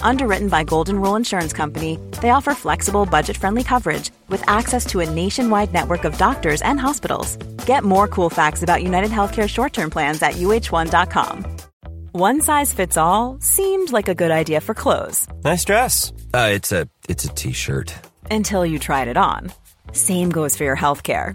Underwritten by Golden Rule Insurance Company, they offer flexible, budget friendly coverage with access to a nationwide network of doctors and hospitals. Get more cool facts about United Healthcare short term plans at uh1.com. One size fits all seemed like a good idea for clothes Nice dress. Uh, it's a it's a t-shirt. until you tried it on. Same goes for your healthcare.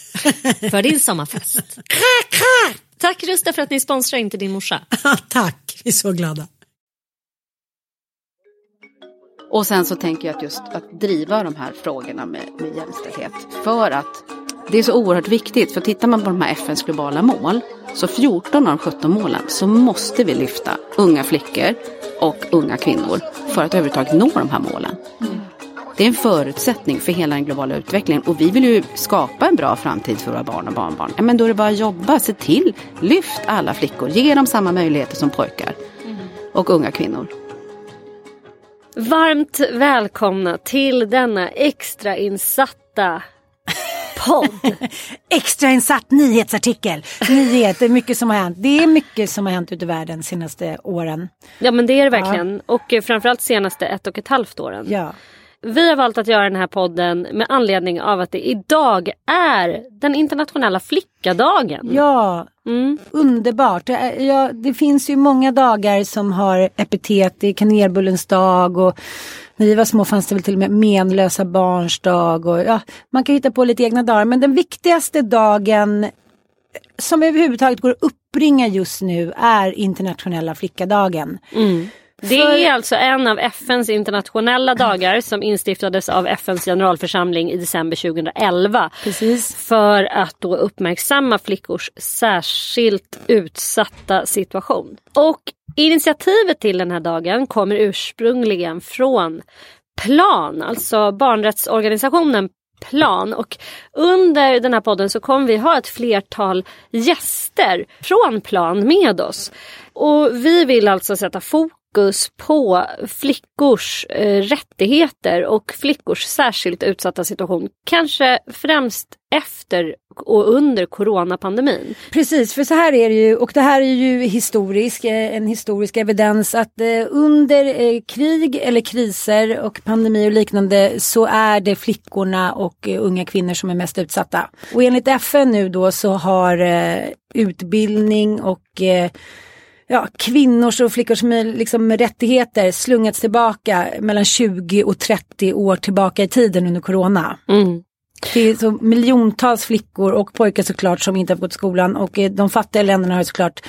för din sommarfest. Tack Rusta för att ni sponsrar inte din morsa. Tack, vi är så glada. Och sen så tänker jag att just att driva de här frågorna med, med jämställdhet. För att det är så oerhört viktigt. För tittar man på de här FNs globala mål. Så 14 av de 17 målen så måste vi lyfta unga flickor och unga kvinnor. För att överhuvudtaget nå de här målen. Det är en förutsättning för hela den globala utvecklingen. Och vi vill ju skapa en bra framtid för våra barn och barnbarn. Ja, Men då är det bara att jobba, se till, lyft alla flickor, ge dem samma möjligheter som pojkar. Och unga kvinnor. Varmt välkomna till denna extrainsatta podd. Extrainsatt nyhetsartikel. Nyheter, mycket som har hänt. Det är mycket som har hänt ute i världen de senaste åren. Ja men det är det verkligen. Och eh, framförallt senaste ett och ett halvt åren. Ja. Vi har valt att göra den här podden med anledning av att det idag är den internationella flickadagen. Ja, Mm. underbart. Ja, det finns ju många dagar som har epitet. Det är kanelbullens dag och när vi var små fanns det väl till och med menlösa barns dag. Och, ja, man kan hitta på lite egna dagar. Men den viktigaste dagen som överhuvudtaget går att uppbringa just nu är internationella flickadagen. Det är alltså en av FNs internationella dagar som instiftades av FNs generalförsamling i december 2011. Precis. För att då uppmärksamma flickors särskilt utsatta situation. Och initiativet till den här dagen kommer ursprungligen från Plan, alltså barnrättsorganisationen Plan. Och under den här podden så kommer vi ha ett flertal gäster från Plan med oss. Och vi vill alltså sätta fokus på flickors eh, rättigheter och flickors särskilt utsatta situation. Kanske främst efter och under coronapandemin. Precis, för så här är det ju och det här är ju historisk, eh, en historisk evidens att eh, under eh, krig eller kriser och pandemi och liknande så är det flickorna och eh, unga kvinnor som är mest utsatta. Och enligt FN nu då så har eh, utbildning och ja, kvinnors och flickors liksom, rättigheter slungats tillbaka mellan 20 och 30 år tillbaka i tiden under corona. Mm. Det är så miljontals flickor och pojkar såklart som inte har gått skolan och eh, de fattiga länderna har såklart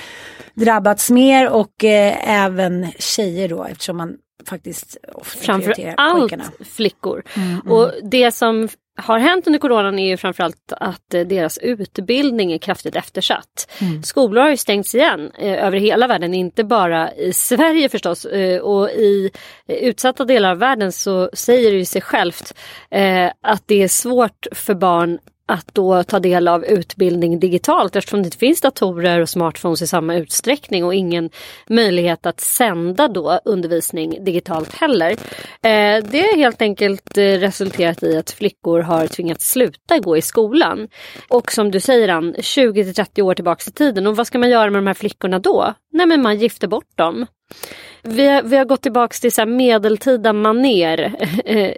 drabbats mer och eh, även tjejer då eftersom man faktiskt Framför allt flickor. Mm, mm. Och det som har hänt under coronan är ju framförallt att eh, deras utbildning är kraftigt eftersatt. Mm. Skolor har ju stängts igen eh, över hela världen, inte bara i Sverige förstås. Eh, och i eh, utsatta delar av världen så säger det sig självt eh, att det är svårt för barn att då ta del av utbildning digitalt eftersom det inte finns datorer och smartphones i samma utsträckning och ingen möjlighet att sända då undervisning digitalt heller. Eh, det har helt enkelt eh, resulterat i att flickor har tvingats sluta gå i skolan. Och som du säger Ann, 20 30 år tillbaka i tiden och vad ska man göra med de här flickorna då? Nej men man gifter bort dem. Vi har, vi har gått tillbaks till så medeltida maner eh,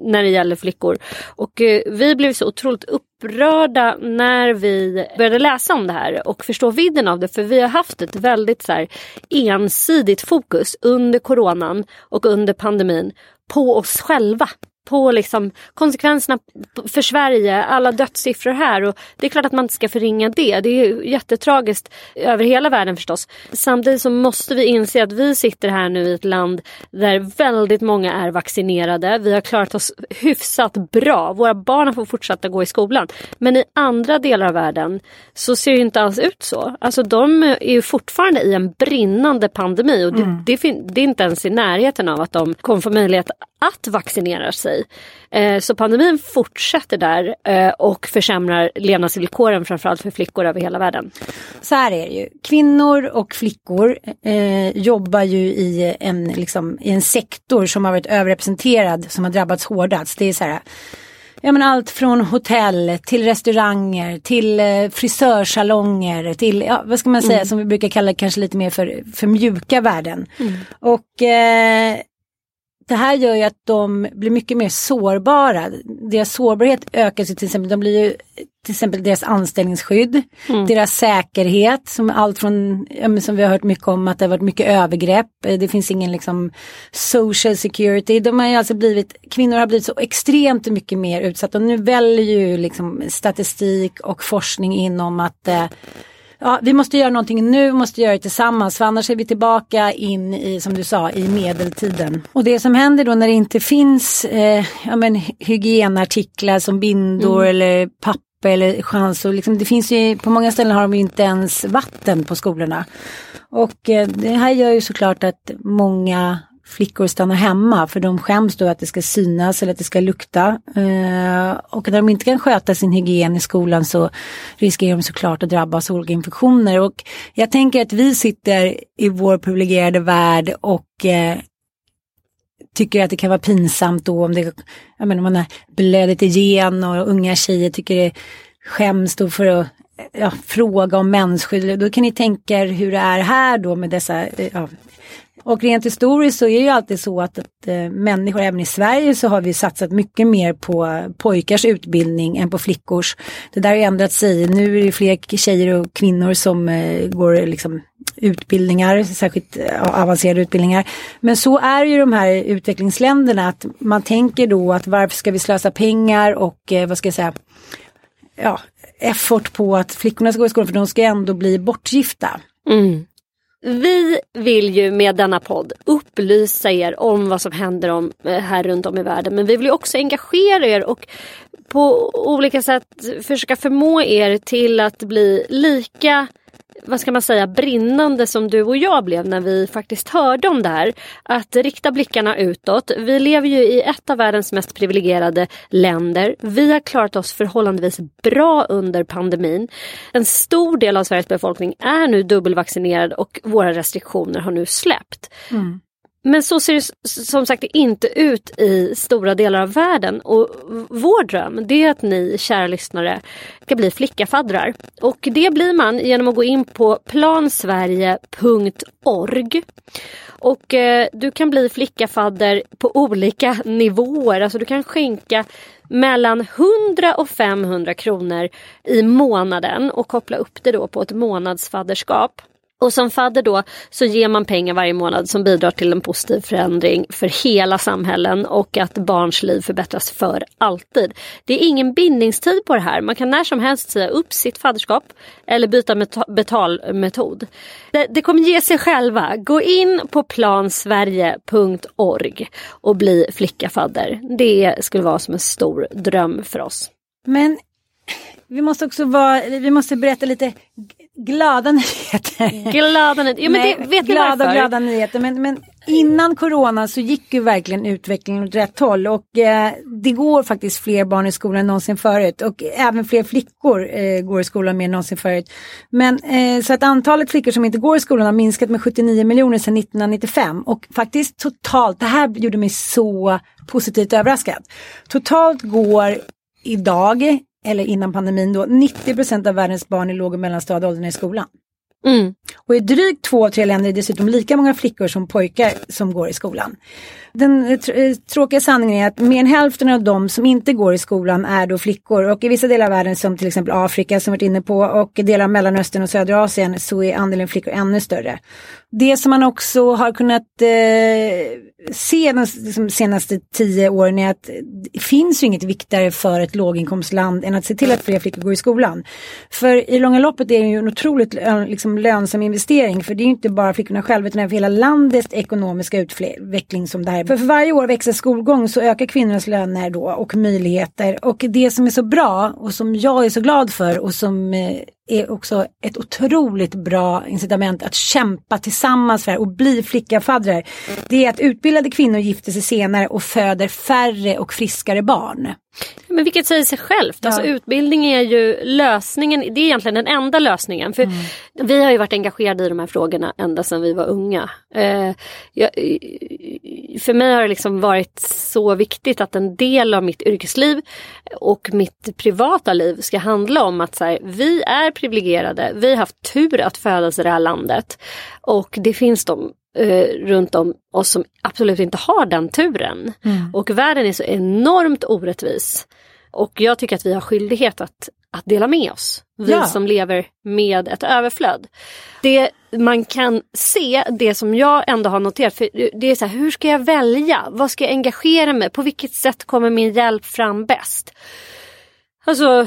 när det gäller flickor. Och eh, vi blev så otroligt upprörda när vi började läsa om det här och förstå vidden av det. För vi har haft ett väldigt så här, ensidigt fokus under coronan och under pandemin på oss själva på liksom konsekvenserna för Sverige, alla dödssiffror här. Och det är klart att man inte ska förringa det. Det är jättetragiskt över hela världen förstås. Samtidigt så måste vi inse att vi sitter här nu i ett land där väldigt många är vaccinerade. Vi har klarat oss hyfsat bra. Våra barn får fortsätta gå i skolan. Men i andra delar av världen så ser det inte alls ut så. Alltså de är fortfarande i en brinnande pandemi och det, mm. det, det är inte ens i närheten av att de kommer få möjlighet att vaccinera sig. Eh, så pandemin fortsätter där eh, och försämrar levnadsvillkoren framförallt för flickor över hela världen. Så här är det ju. Kvinnor och flickor eh, jobbar ju i en, liksom, i en sektor som har varit överrepresenterad, som har drabbats hårdast. Det är så här, ja, men allt från hotell till restauranger till eh, frisörsalonger till, ja, vad ska man säga, mm. som vi brukar kalla kanske lite mer för, för mjuka värden. Mm. Och eh, det här gör ju att de blir mycket mer sårbara. Deras sårbarhet ökar till exempel, de blir ju till exempel deras anställningsskydd, mm. deras säkerhet som allt från, som vi har hört mycket om att det har varit mycket övergrepp, det finns ingen liksom social security. De har ju alltså blivit, kvinnor har blivit så extremt mycket mer utsatta och nu väljer ju liksom statistik och forskning inom att eh, ja, vi måste göra någonting nu, vi måste göra det tillsammans för annars är vi tillbaka in i, som du sa, i medeltiden. Och det som händer då när det inte finns eh, ja, men, hygienartiklar som bindor mm. eller papper eller chans och liksom, det finns ju, på många ställen har de inte ens vatten på skolorna. Och eh, det här gör ju såklart att många flickor stannar hemma för de skäms då att det ska synas eller att det ska lukta. Eh, och när de inte kan sköta sin hygien i skolan så riskerar de såklart att drabbas av olika infektioner. Och jag tänker att vi sitter i vår privilegierade värld och eh, tycker att det kan vara pinsamt då om det, jag menar, man har blödigt igen och unga tjejer tycker det skäms då för att ja, fråga om mensskydd. Då kan ni tänka er hur det är här då med dessa eh, ja, och rent historiskt så är det ju alltid så att, att äh, människor, även i Sverige så har vi satsat mycket mer på pojkars utbildning än på flickors. Det där har ändrat sig. Nu är det fler tjejer och kvinnor som äh, går liksom utbildningar, särskilt äh, avancerade utbildningar. Men så är ju de här utvecklingsländerna att man tänker då att varför ska vi slösa pengar och vad ska jag säga ja, effort på att flickorna ska gå i skolan för de ska ändå bli bortgifta. Mm. Vi vill ju med denna podd upplysa er om vad som händer om, eh, här runt om i världen. Men vi vill också engagera er och på olika sätt försöka förmå er till att bli lika vad ska man säga, brinnande som du och jag blev när vi faktiskt hörde om det här. Att rikta blickarna utåt. Vi lever ju i ett av världens mest privilegierade länder. Vi har klarat oss förhållandevis bra under pandemin. En stor del av Sveriges befolkning är nu dubbelvaccinerad och våra restriktioner har nu släppt. Mm. Men så ser det som sagt inte ut i stora delar av världen. Och vår dröm det är att ni kära lyssnare ska bli flickafaddrar. Och det blir man genom att gå in på plansverige.org. Och eh, du kan bli flickafadder på olika nivåer. Alltså du kan skänka mellan 100 och 500 kronor i månaden och koppla upp det då på ett månadsfadderskap. Och som fadder då så ger man pengar varje månad som bidrar till en positiv förändring för hela samhällen och att barns liv förbättras för alltid. Det är ingen bindningstid på det här. Man kan när som helst säga upp sitt fadderskap eller byta betalmetod. Det, det kommer ge sig själva. Gå in på plansverige.org och bli flickafadder. Det skulle vara som en stor dröm för oss. Men vi måste också vara, vi måste berätta lite glada nyheter. Glada nyheter, ja, men Nej, det, vet glada, varför? glada nyheter. Men, men innan corona så gick ju verkligen utvecklingen åt rätt håll och eh, det går faktiskt fler barn i skolan än någonsin förut och även fler flickor eh, går i skolan mer än någonsin förut. Men eh, så att antalet flickor som inte går i skolan har minskat med 79 miljoner sedan 1995 och faktiskt totalt, det här gjorde mig så positivt överraskad. Totalt går idag eller innan pandemin då, 90% av världens barn i låg och mellanstadieåldern i skolan. Mm. Och i drygt två av tre länder är det dessutom lika många flickor som pojkar som går i skolan. Den eh, eh, tråkiga sanningen är att mer än hälften av de som inte går i skolan är då flickor och i vissa delar av världen som till exempel Afrika som vi varit inne på och delar av Mellanöstern och södra Asien så är andelen flickor ännu större. Det som man också har kunnat eh, se de liksom, senaste tio åren är att det finns ju inget viktigare för ett låginkomstland än att se till att fler flickor går i skolan. För i långa loppet är det ju en otroligt liksom, lönsam investering för det är ju inte bara flickorna själva utan även hela landets ekonomiska utveckling som det här för, för varje år växer skolgång så ökar kvinnornas löner då och möjligheter. Och det som är så bra och som jag är så glad för och som eh, är också ett otroligt bra incitament att kämpa tillsammans för och bli flickafaddrar. Det är att utbildade kvinnor gifter sig senare och föder färre och friskare barn. Men vilket säger sig självt. Alltså, ja. Alltså, utbildning är ju lösningen. Det är egentligen den enda lösningen. För mm. Vi har ju varit engagerade i de här frågorna ända sedan vi var unga. Eh, jag, för mig har det liksom varit så viktigt att en del av mitt yrkesliv och mitt privata liv ska handla om att så här, vi är privilegierade. Vi har haft tur att födas i det här landet. Och det finns de eh, runt om oss som absolut inte har den turen. Mm. Och världen är så enormt orättvis. Och jag tycker att vi har skyldighet att, att dela med oss. Vi ja. som lever med ett överflöd. Det man kan se, det som jag ändå har noterat, för det är så här, hur ska jag välja? Vad ska jag engagera mig? På vilket sätt kommer min hjälp fram bäst? Alltså,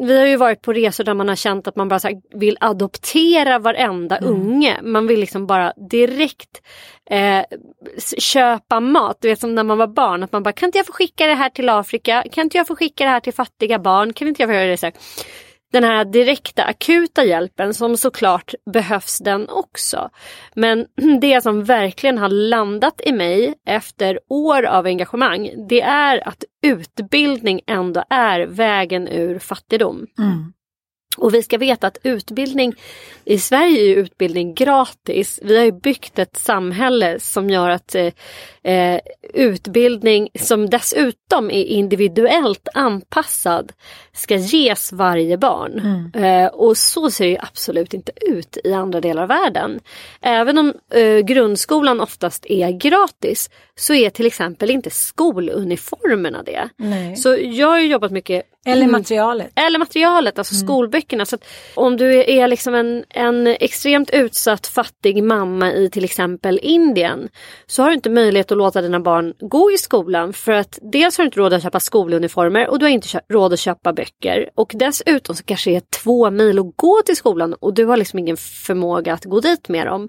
vi har ju varit på resor där man har känt att man bara vill adoptera varenda mm. unge. Man vill liksom bara direkt eh, köpa mat. Du vet som när man var barn. Att man bara, kan inte jag få skicka det här till Afrika? Kan inte jag få skicka det här till fattiga barn? Kan inte jag få göra det så här? Den här direkta akuta hjälpen som såklart behövs den också. Men det som verkligen har landat i mig efter år av engagemang det är att utbildning ändå är vägen ur fattigdom. Mm. Och vi ska veta att utbildning i Sverige är utbildning gratis. Vi har byggt ett samhälle som gör att eh, utbildning som dessutom är individuellt anpassad ska ges varje barn. Mm. Eh, och så ser det absolut inte ut i andra delar av världen. Även om eh, grundskolan oftast är gratis så är till exempel inte skoluniformerna det. Nej. Så jag har jobbat mycket eller mm. materialet. Eller materialet, alltså mm. skolböckerna. Så om du är liksom en, en extremt utsatt fattig mamma i till exempel Indien så har du inte möjlighet att låta dina barn gå i skolan för att dels har du inte råd att köpa skoluniformer och du har inte råd att köpa böcker. Och dessutom så kanske det är två mil att gå till skolan och du har liksom ingen förmåga att gå dit med dem.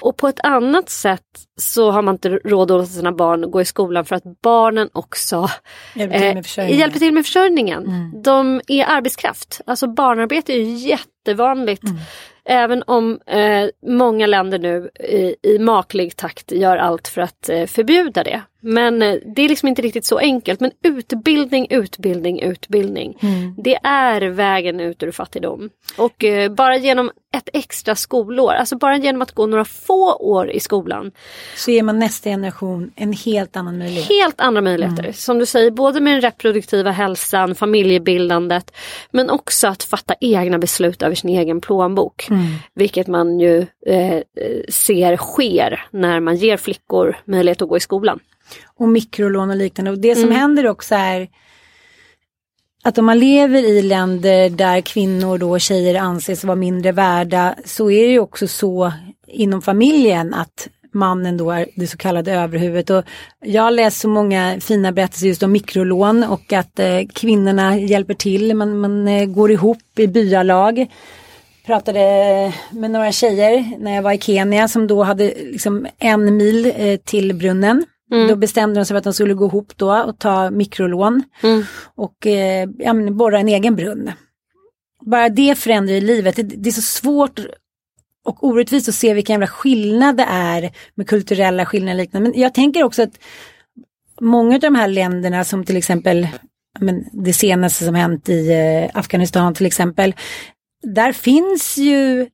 Och på ett annat sätt så har man inte råd att låta sina barn gå i skolan för att barnen också hjälper till med försörjningen. Eh, hjälper till med försörjningen. Mm. De är arbetskraft. Alltså barnarbete är jättevanligt. Mm. Även om eh, många länder nu i, i maklig takt gör allt för att eh, förbjuda det. Men eh, det är liksom inte riktigt så enkelt. Men utbildning, utbildning, utbildning. Mm. Det är vägen ut ur fattigdom. Och eh, bara genom ett extra skolår, alltså bara genom att gå några få år i skolan. Så ger man nästa generation en helt annan möjlighet. Helt andra möjligheter. Mm. Som du säger, både med den reproduktiva hälsan, familjebildandet. Men också att fatta egna beslut över sin egen plånbok. Mm. Vilket man ju eh, ser sker när man ger flickor möjlighet att gå i skolan och mikrolån och liknande. Och det som mm. händer också är att om man lever i länder där kvinnor då tjejer anses vara mindre värda så är det ju också så inom familjen att mannen då är det så kallade överhuvudet. Och jag har läst så många fina berättelser just om mikrolån och att eh, kvinnorna hjälper till, man, man eh, går ihop i byalag. Pratade med några tjejer när jag var i Kenya som då hade liksom en mil eh, till brunnen. Mm. Då bestämde de sig för att de skulle gå ihop då och ta mikrolån Mm. och eh, ja, men borra en egen brunn. Bara det förändrar ju livet. Det, det är så svårt och orättvist att se vilken jävla skillnad det är med kulturella skillnader och liknande. Men jag tänker också att många av de här länderna som till exempel men det senaste som hänt i eh, Afghanistan till exempel. Där finns ju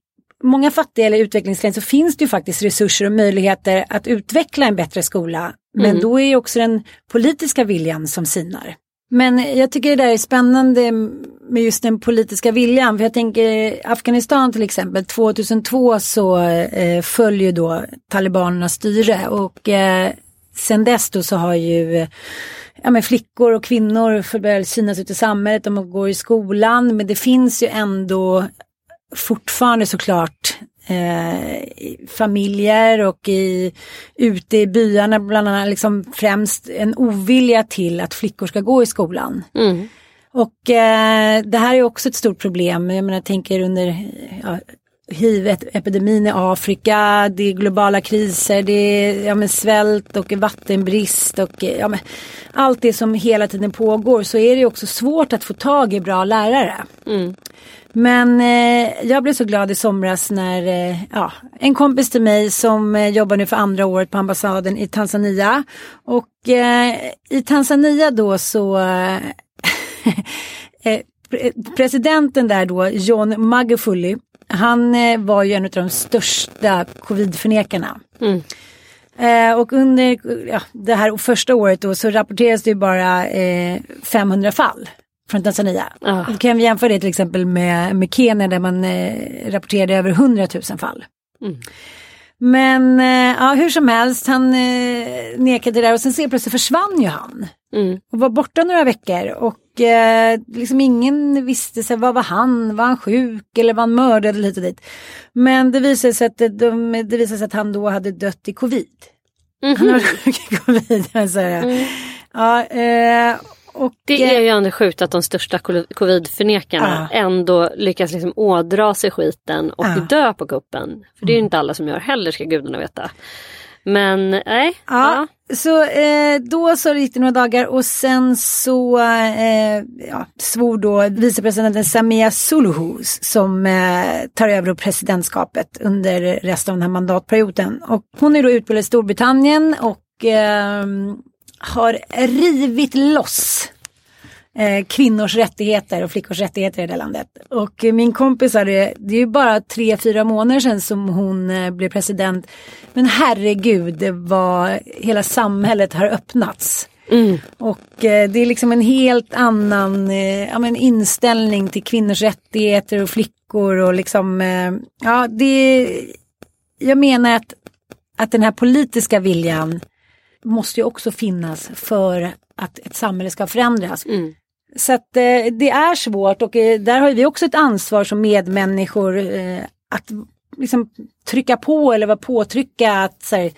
många fattiga eller utvecklingsländer så finns det ju faktiskt resurser och möjligheter att utveckla en bättre skola. Men Mm. då är ju också den politiska viljan som sinar. Men jag tycker det där är spännande med just den politiska viljan. För jag tänker Afghanistan till exempel, 2002 så eh, följer då talibanernas styre och eh, sen dess då så har ju ja, men flickor och kvinnor får börja synas ute i samhället, de går i skolan men det finns ju ändå fortfarande såklart eh, familjer och i, ute i byarna bland annat liksom främst en ovilja till att flickor ska gå i skolan. Mm. Och eh, det här är också ett stort problem. Jag menar, jag tänker under ja, hiv-epidemin i Afrika, det är globala kriser, det är ja, men svält och vattenbrist och ja, men, allt det som hela tiden pågår så är det också svårt att få tag i bra lärare. Mm. Men eh, jag blev så glad i somras när eh, ja, en kompis till mig som eh, jobbar nu för andra året på ambassaden i Tanzania. Och eh, i Tanzania då så eh, eh, pre- presidenten där då, John Magufuli, han eh, var ju en av de största covidförnekarna. Mm. Eh, och under ja, det här första året då så rapporteras det ju bara eh, 500 fall från Tanzania. Ah. Då kan vi jämföra det till exempel med, med Kenya där man eh, rapporterade över 100 000 fall. Mm. Men eh, ja, hur som helst, han eh, nekade det där och sen så plötsligt försvann ju han. Mm. Och var borta några veckor och eh, liksom ingen visste sig, vad var han, var han sjuk eller var han mördad eller hit och dit. Men det visade sig att, det- de, det visade sig att han då hade dött i covid. Han Mhm. var sjuk i covid. Så här. Ja, eh, och, Det är ju ändå sjukt att de största co- covidförnekarna Ja. ändå lyckas liksom ådra sig skiten och Ja. dö på kuppen. För det är ju inte alla som gör heller ska gudarna veta. Men nej. Ja, så eh, då så gick det några dagar och sen så eh, ja, svor då vicepresidenten Samia Suluhu som eh, tar över presidentskapet under resten av den här mandatperioden. Och hon är då utbildad i Storbritannien och eh, har rivit loss eh, kvinnors rättigheter och flickors rättigheter i det landet. Och eh, min kompis sa det, det är ju bara tre, fyra månader sedan som hon eh, blev president. Men herregud, det var, hela samhället har öppnats. Mm. Och eh, det är liksom en helt annan eh, ja, men inställning till kvinnors rättigheter och flickor och liksom, eh, ja det, jag menar att, att den här politiska viljan måste ju också finnas för att ett samhälle ska förändras. Mm. Så att eh, det är svårt och eh, där har vi också ett ansvar som medmänniskor eh, att liksom trycka på eller vara påtrycka att så här,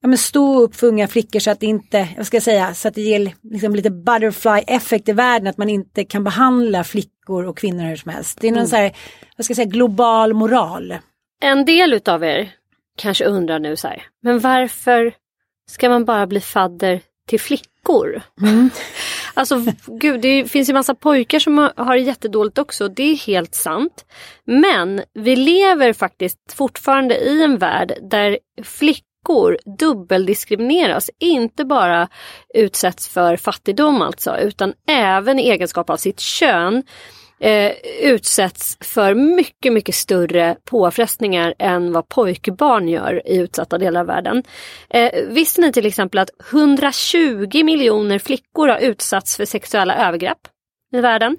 ja, men stå upp för unga flickor så att det inte, vad ska jag säga, så att det ger liksom lite butterfly effekt i världen att man inte kan behandla flickor och kvinnor hur som helst. Det är någon så här, vad ska jag säga, global moral. En del utav er kanske undrar nu så här, men varför ska man bara bli fadder till flickor? Alltså gud, det finns ju massa pojkar som har- det jättedåligt också. Det är helt sant. Men vi lever faktiskt fortfarande i en värld där flickor dubbeldiskrimineras. Inte bara utsätts för fattigdom alltså, utan även i egenskap av sitt kön eh, utsätts för mycket, mycket större påfrestningar än vad pojkbarn gör i utsatta delar av världen. Eh, visste ni till exempel att 120 miljoner flickor har utsatts för sexuella övergrepp i världen?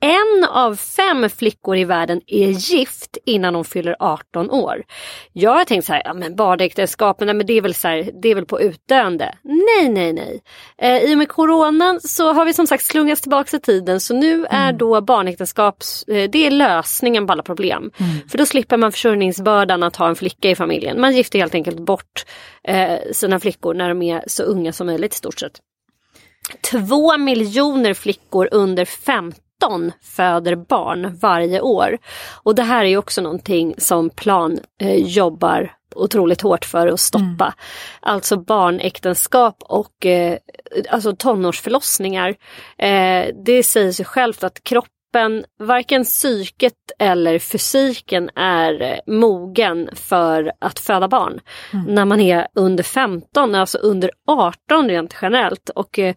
En av fem flickor i världen är gift innan de fyller 18 år. Jag har tänkt så här, ja men barnäktenskap, men det är väl så här, det är väl på utdöende. Nej, nej, nej. Eh, I och med coronan så har vi som sagt slungats tillbaka i tiden så nu är Mm. då barnäktenskap, eh, det är lösningen på alla problem. Mm. För då slipper man försörjningsbördan att ha en flicka i familjen. Man gifter helt enkelt bort eh, sina flickor när de är så unga som möjligt i stort sett. Två miljoner flickor under 15 föder barn varje år. Och det här är också någonting som Plan eh, jobbar otroligt hårt för att stoppa. Alltså barnäktenskap och eh, alltså tonårsförlossningar. Eh, det säger sig självt att kroppen, varken psyket eller fysiken är eh, mogen för att föda barn. När man är under 15, alltså under 18 rent generellt. Och eh,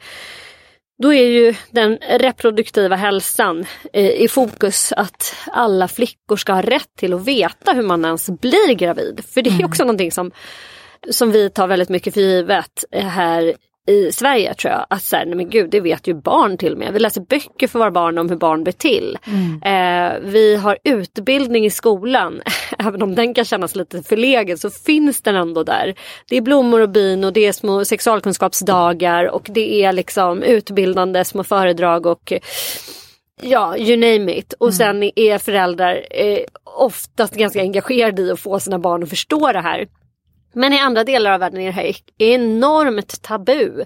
då är ju den reproduktiva hälsan eh, i fokus att alla flickor ska ha rätt till att veta hur man ens blir gravid. För det är också någonting som, som vi tar väldigt mycket för givet eh, här i Sverige tror jag. Att så här, nej men gud, det vet ju barn till och med. Vi läser böcker för våra barn om hur barn blir till. Eh, vi har utbildning i skolan. Även om den kan kännas lite förlegad så finns den ändå där. Det är blommor och bin och det är små sexualkunskapsdagar och det är liksom utbildande små föredrag och Ja, you name it. Och sen är föräldrar eh, oftast ganska engagerade i att få sina barn att förstå det här. Men i andra delar av världen är det här enormt tabu.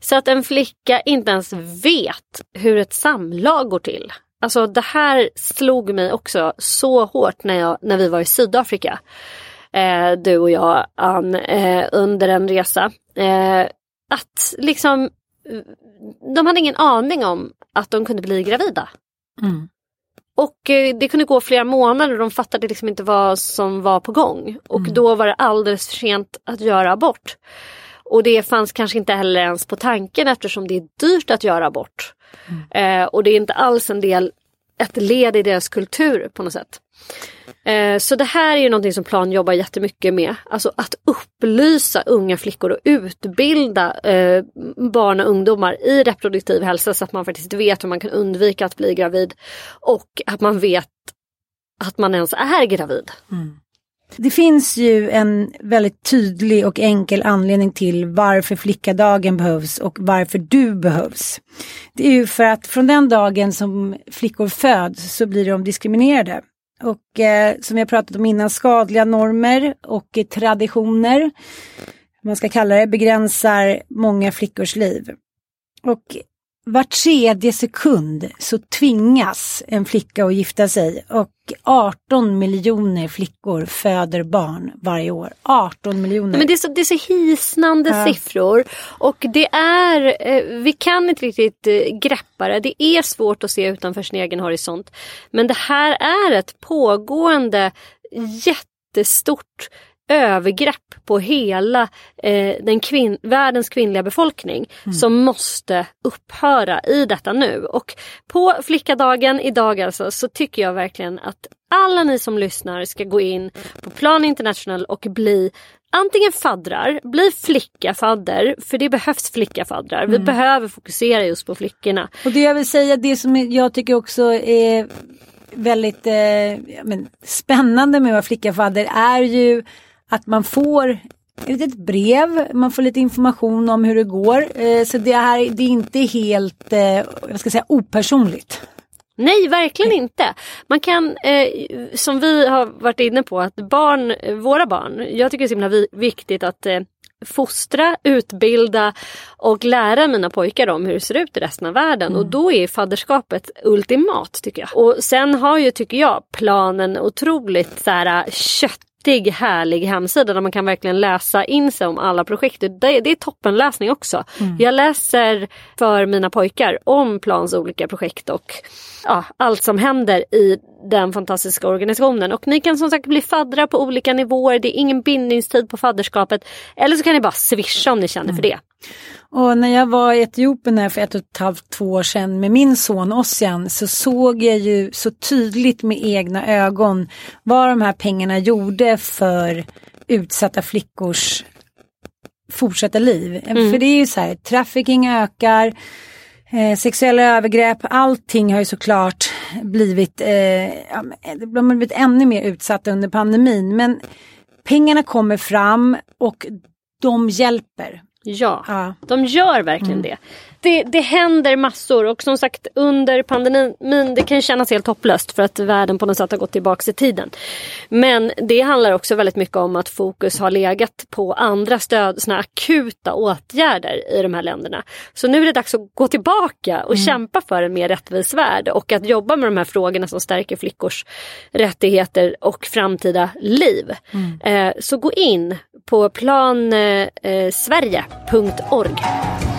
Så att en flicka inte ens vet hur ett samlag går till. Alltså det här slog mig också så hårt när, jag, när vi var i Sydafrika. Eh, du och jag, Ann, eh, under en resa. Eh, att liksom, eh, de hade ingen aning om att de kunde bli gravida. Mm. Och eh, det kunde gå flera månader och de fattade liksom inte vad som var på gång. Och Mm. då var det alldeles för sent att göra abort. Och det fanns kanske inte heller ens på tanken eftersom det är dyrt att göra abort. Mm. Eh, och det är inte alls en del, ett led i deras kultur på något sätt. Eh, så det här är ju någonting som Plan jobbar jättemycket med. Alltså att upplysa unga flickor och utbilda eh, barn och ungdomar i reproduktiv hälsa så att man faktiskt vet hur man kan undvika att bli gravid. Och att man vet att man ens är gravid. Mm. Det finns ju en väldigt tydlig och enkel anledning till varför flickadagen behövs och varför du behövs. Det är ju för att från den dagen som flickor föds så blir de diskriminerade. Och eh, som jag pratat om innan, skadliga normer och traditioner, man ska kalla det, begränsar många flickors liv. Och var tredje sekund så tvingas en flicka att gifta sig och 18 miljoner flickor föder barn varje år. 18 miljoner. Men det är så, det är så hisnande Ja. siffror och det är, eh, vi kan inte riktigt eh, greppa det. Det är svårt att se utanför sin egen horisont. Men det här är ett pågående jättestort övergrepp på hela eh, den kvin- världens kvinnliga befolkning som måste upphöra i detta nu. Och på flickadagen idag alltså så tycker jag verkligen att alla ni som lyssnar ska gå in på Plan International och bli antingen faddrar, bli flickafadder, för det behövs flickafaddrar. Vi behöver fokusera just på flickorna. Och det jag vill säga, det som jag tycker också är väldigt eh, men, spännande med att vara flickafadder är ju att man får ett litet brev, man får lite information om hur det går. Eh, så det, här, det är inte helt, eh, jag ska säga opersonligt. Nej, verkligen inte. Man kan, eh, som vi har varit inne på, att barn, eh, våra barn, jag tycker det är så himla vi- viktigt att eh, fostra, utbilda och lära mina pojkar om hur det ser ut i resten av världen. Och då är fadderskapet ultimat tycker jag. Och sen har ju, tycker jag, planen otroligt så här, köttig, härlig hemsida där man kan verkligen läsa in sig om alla projekt. Det, det är toppenläsning också. Jag läser för mina pojkar om Plans olika projekt och ja, allt som händer i den fantastiska organisationen. Och ni kan som sagt bli faddrar på olika nivåer. Det är ingen bindningstid på fadderskapet. Eller så kan ni bara swisha om ni känner för det. Och när jag var i Etiopien här för ett och ett halvt, två år sedan med min son Ossian så såg jag ju så tydligt med egna ögon vad de här pengarna gjorde för utsatta flickors fortsatta liv. För det är ju så här, trafficking ökar, Eh, sexuella övergrepp, allting har ju såklart blivit, eh, de har blivit ännu mer utsatta under pandemin. Men pengarna kommer fram och de hjälper. Ja, Ja. de gör verkligen det. Det. Det händer massor och som sagt under pandemin det kan kännas helt hopplöst för att världen på något sätt har gått tillbaks i tiden. Men det handlar också väldigt mycket om att fokus har legat på andra stöd, såna akuta åtgärder i de här länderna. Så nu är det dags att gå tillbaka och kämpa för en mer rättvis värld och att jobba med de här frågorna som stärker flickors rättigheter och framtida liv. Eh, så gå in på plansverige.org.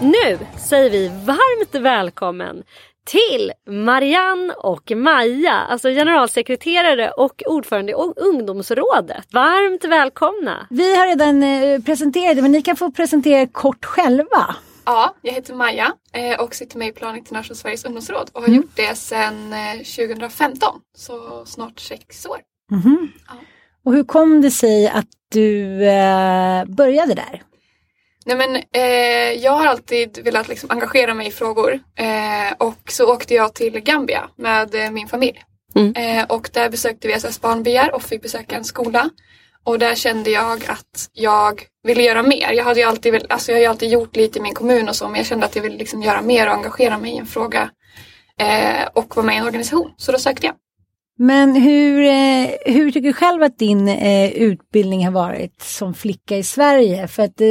Nu säger vi varmt välkommen till Marianne och Maja, alltså generalsekreterare och ordförande i ungdomsrådet. Varmt välkomna! Vi har redan eh, presenterat men ni kan få presentera er kort själva. Ja, jag heter Maja eh, och sitter med i Plan International Sveriges ungdomsråd och har gjort det sedan eh, 2015, så snart sex år. Mhm. Ja. Och hur kom det sig att du eh, började där? Nej men eh, jag har alltid velat liksom engagera mig i frågor eh, och så åkte jag till Gambia med eh, min familj. Mm. Eh, och där besökte vi SS barnbyar och fick besöka en skola. Och där kände jag att jag ville göra mer. Jag, hade ju alltid, alltså jag har ju alltid gjort lite i min kommun och så men jag kände att jag ville liksom göra mer och engagera mig i en fråga eh, och vara med i en organisation. Så då sökte jag. Men hur, eh, hur tycker du själv att din eh, utbildning har varit som flicka i Sverige? För att eh,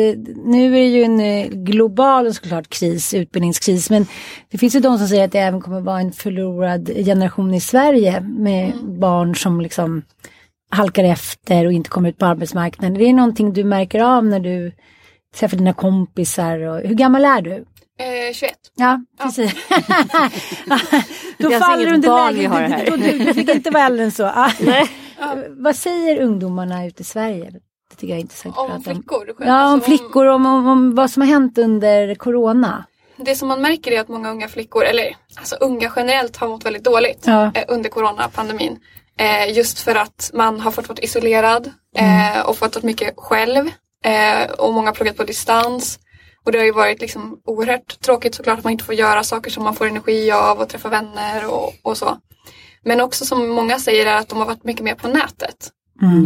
nu är det ju en eh, global såklart kris, utbildningskris, men det finns ju de som säger att det även kommer vara en förlorad generation i Sverige med barn som liksom halkar efter och inte kommer ut på arbetsmarknaden. Det är någonting du märker av när du träffar dina kompisar. Och, hur gammal är du? Eh, 21. Ja, precis. då faller du under läget. Du, du, du fick inte vara äldre än så. Ah. Nej. Vad säger ungdomarna ute i Sverige? Det tycker jag är intressant att Om prata om. flickor. Ja, om Alltså, flickor, om, om, om vad som har hänt under corona. Det som man märker är att många unga flickor, eller alltså unga generellt har mått väldigt dåligt Ja. eh, under coronapandemin. Eh, just för att man har fått vara isolerad eh, och fått vara mycket själv. Eh, och många har pluggat på distans. Och det har ju varit liksom oerhört tråkigt såklart att man inte får göra saker som man får energi av och träffa vänner och, och så. Men också som många säger är att de har varit mycket mer på nätet.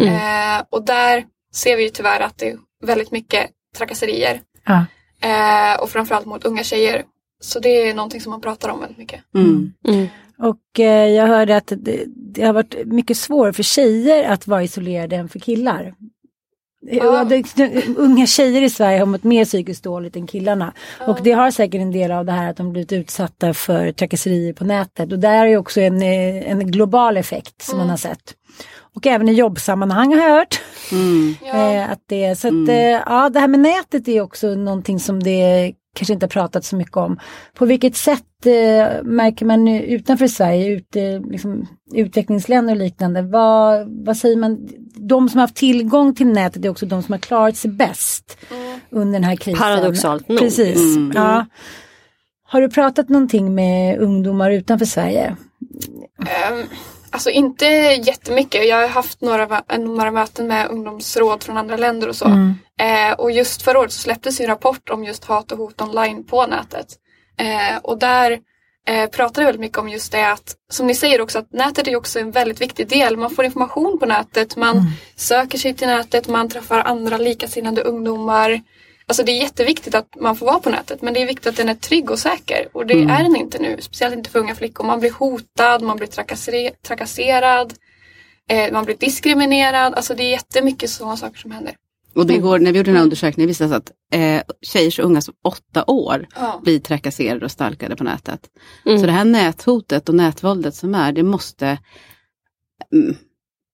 Eh, och där ser vi ju tyvärr att det är väldigt mycket trakasserier. Ja. Eh, och framförallt mot unga tjejer. Så det är någonting som man pratar om väldigt mycket. Mm. Mm. Och eh, jag hörde att det, det har varit mycket svårare för tjejer att vara isolerade än för killar. Ja. Unga tjejer i Sverige har mått mer psykiskt dåligt än killarna. Och det har säkert en del av det här att de blivit utsatta för trakasserier på nätet. Och där är ju också en, eh, en global effekt som man har sett. Och även i jobbsammanhang har jag hört. Mm. Ja. Eh, att det, så att, eh, ja, det här med nätet är också någonting som det kanske inte har pratat så mycket om. På vilket sätt eh, märker man nu utanför Sverige, ute, liksom, utvecklingsländer och liknande, vad, vad säger man? De som har haft tillgång till nätet är också de som har klarat sig bäst under den här krisen. Paradoxalt nog. Precis. Mm. Ja. Har du pratat någonting med ungdomar utanför Sverige? Ehm, alltså inte jättemycket. Jag har haft några, några möten med ungdomsråd från andra länder och så. Eh, och just förra året så släpptes en rapport om just hat och hot online på nätet. Eh, och där eh, pratar det väldigt mycket om just det att, som ni säger också, att nätet är också en väldigt viktig del. Man får information på nätet, man söker sig till nätet, man träffar andra likasinnade ungdomar. Alltså det är jätteviktigt att man får vara på nätet men det är viktigt att den är trygg och säker och det är den inte nu. Speciellt inte för unga flickor. Man blir hotad, man blir trakassere- trakasserad, eh, man blir diskriminerad. Alltså det är jättemycket sådana saker som händer. Och det går, när vi gjorde den här undersökningen visade det sig att eh, tjejer så unga som åtta år Ja. blir trakasserade och stalkade på nätet. Mm. Så det här näthotet och nätvåldet som är, det måste mm,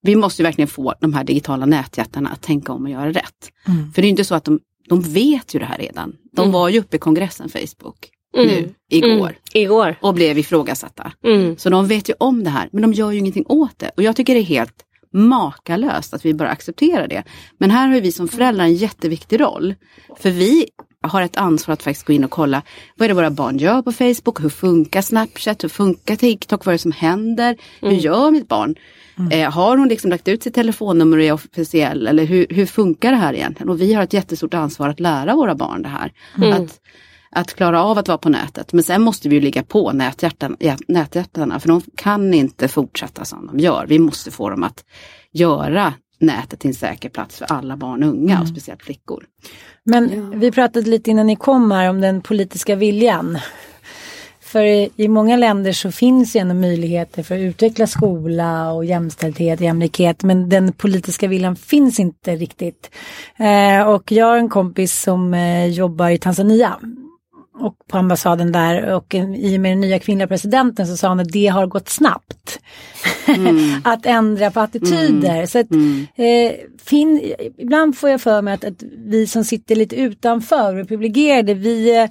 vi måste ju verkligen få de här digitala nätjättarna att tänka om och göra rätt. För det är ju inte så att de, de vet ju det här redan. De Mm. var ju uppe i kongressen Facebook Mm. nu igår Mm. Igår. och blev ifrågasatta. Mm. Så de vet ju om det här men de gör ju ingenting åt det. Och jag tycker det är helt makalöst att vi bara accepterar det. Men här har vi som föräldrar en jätteviktig roll. För vi har ett ansvar att faktiskt gå in och kolla vad är det våra barn gör på Facebook, hur funkar Snapchat, hur funkar TikTok, vad är det som händer, hur gör mitt barn? Eh, har hon liksom lagt ut sitt telefonnummer och är officiell eller hur, hur funkar det här egentligen? Och vi har ett jättestort ansvar att lära våra barn det här. Att, att klara av att vara på nätet. Men sen måste vi ju ligga på näthjärtan, näthjärtarna för de kan inte fortsätta som de gör. Vi måste få dem att göra nätet till en säker plats för alla barn och unga och speciellt flickor. Men vi pratade lite innan ni kom här om den politiska viljan. För i, i många länder så finns ju ändå möjligheter för att utveckla skola och jämställdhet, jämlikhet. Men den politiska viljan finns inte riktigt. Eh, och jag har en kompis som eh, jobbar i Tanzania. Och på ambassaden där och i och med den nya kvinnliga presidenten så sa hon att det har gått snabbt. att ändra på attityder. Så att, eh, fin, ibland får jag för mig att, att vi som sitter lite utanför och privilegierade, vi eh,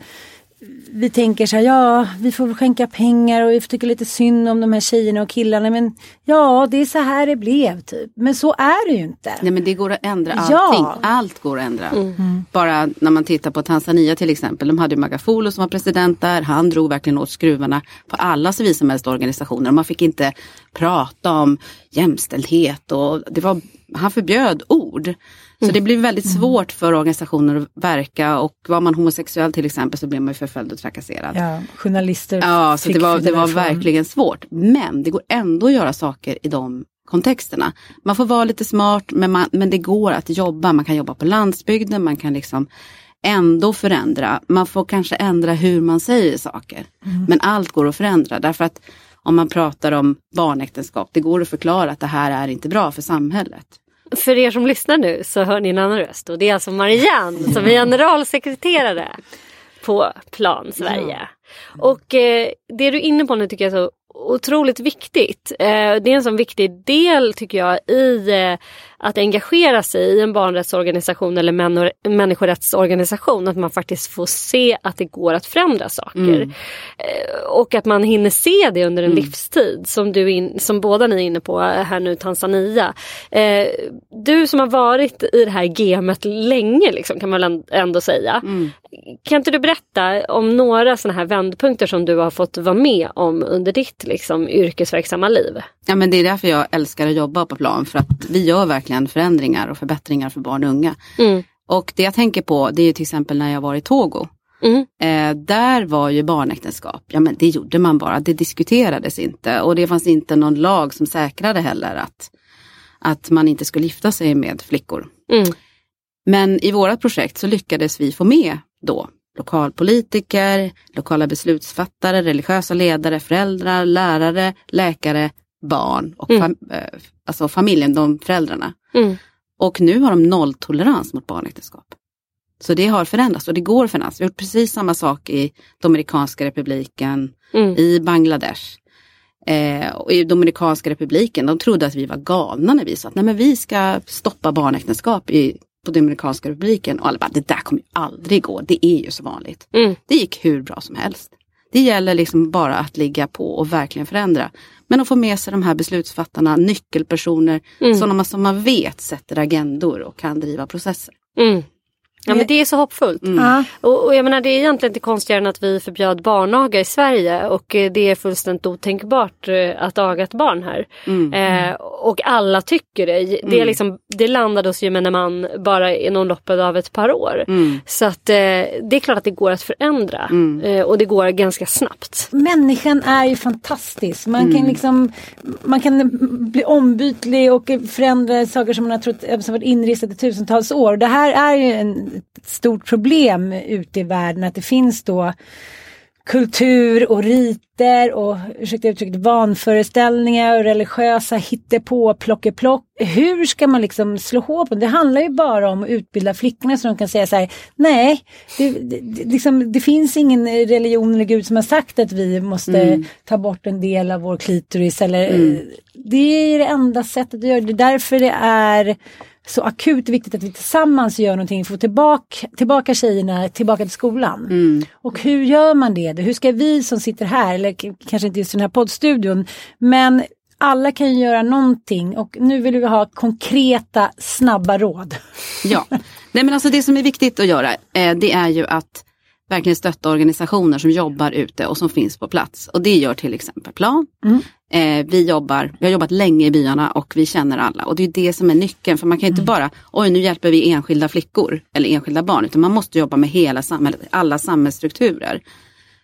vi tänker så här, ja vi får skänka pengar och vi får tycka lite synd om de här tjejerna och killarna men ja det är så här det blev typ. Men så är det ju inte. Nej men det går att ändra allting. Ja. Allt går att ändra. Bara när man tittar på Tanzania till exempel. De hade ju Magafolo som var president där. Han drog verkligen åt skruvarna på alla civilsamhällesorganisationer. Man fick inte prata om jämställdhet och det var, han förbjöd ord. Så det blir väldigt svårt för organisationer att verka och var man homosexuell till exempel så blev man ju förföljd och trakasserad. Ja, journalister Ja, så det var, det var verkligen svårt. Men det går ändå att göra saker i de kontexterna. Man får vara lite smart men, man, men det går att jobba. Man kan jobba på landsbygden, man kan liksom ändå förändra. Man får kanske ändra hur man säger saker. Men allt går att förändra därför att om man pratar om barnäktenskap, det går att förklara att det här är inte bra för samhället. För er som lyssnar nu så hör ni en annan röst och det är alltså Marianne som är generalsekreterare på Plan Sverige. Och eh, det du är inne på nu tycker jag är så otroligt viktigt. Eh, det är en sån viktig del tycker jag i eh, att engagera sig i en barnrättsorganisation eller människorättsorganisation. Att man faktiskt får se att det går att förändra saker. Eh, och att man hinner se det under en livstid som, du in, som båda ni är inne på här nu Tanzania. Du som har varit i det här gamet länge liksom, kan man ändå säga. Kan inte du berätta om några sådana här vändpunkter som du har fått vara med om under ditt liksom, yrkesverksamma liv? Ja men det är därför jag älskar att jobba på plan för att vi gör verkligen förändringar och förbättringar för barn och unga. Mm. Och det jag tänker på det är till exempel när jag var i Togo. Mm. Eh, där var ju barnäktenskap, ja men det gjorde man bara, det diskuterades inte och det fanns inte någon lag som säkrade heller att, att man inte skulle gifta sig med flickor. Mm. Men i vårat projekt så lyckades vi få med då lokalpolitiker, lokala beslutsfattare, religiösa ledare, föräldrar, lärare, läkare, barn och Mm. fam eh, alltså familjen, de föräldrarna. Mm. Och nu har de nolltolerans mot barnäktenskap. Så det har förändrats och det går att förändras. Vi har gjort precis samma sak i Dominikanska republiken, Mm. i Bangladesh. Eh, och I Dominikanska republiken, de trodde att vi var galna när vi sa att Nej, men vi ska stoppa barnäktenskap i, på Dominikanska republiken. Och alla bara, det där kommer aldrig gå, det är ju så vanligt. Mm. Det gick hur bra som helst. Det gäller liksom bara att ligga på och verkligen förändra. Men att få med sig de här beslutsfattarna, nyckelpersoner, sådana som man vet sätter agendor och kan driva processer. Mm. Ja men det är så hoppfullt. Ja. Och, och jag menar det är egentligen inte konstigare än att vi förbjöd barnaga i Sverige och eh, det är fullständigt otänkbart eh, att aga ett barn här. Eh, och alla tycker det. Det, är liksom, det landade hos gemene man bara inom loppet av ett par år. Så att eh, det är klart att det går att förändra eh, och det går ganska snabbt. Människan är ju fantastisk. Man kan liksom man kan bli ombytlig och förändra saker som man har trott som varit inristat i tusentals år. Det här är ju en, ett stort problem ute i världen att det finns då kultur och riter och ursäkta uttrycket vanföreställningar och religiösa hittepå plockeplock. Hur ska man liksom slå hål på det? Det handlar ju bara om att utbilda flickorna så de kan säga så här, nej, det, det, liksom, det finns ingen religion eller gud som har sagt att vi måste ta bort en del av vår klitoris eller det är det enda sättet att göra det. Det är därför det är så akut viktigt att vi tillsammans gör någonting för att få tillbaka, tillbaka tjejerna tillbaka till skolan. Och hur gör man det? Hur ska vi som sitter här, eller kanske inte just i den här poddstudion, men alla kan ju göra någonting och nu vill vi ha konkreta, snabba råd. Ja, Nej, men alltså det som är viktigt att göra eh, det är ju att verkligen stötta organisationer som jobbar ute och som finns på plats. Och det gör till exempel Plan. Mm. Eh, vi, jobbar, vi har jobbat länge i byarna och vi känner alla. Och det är det som är nyckeln. För man kan inte bara, oj nu hjälper vi enskilda flickor eller enskilda barn. Utan man måste jobba med hela samhället, alla samhällsstrukturer.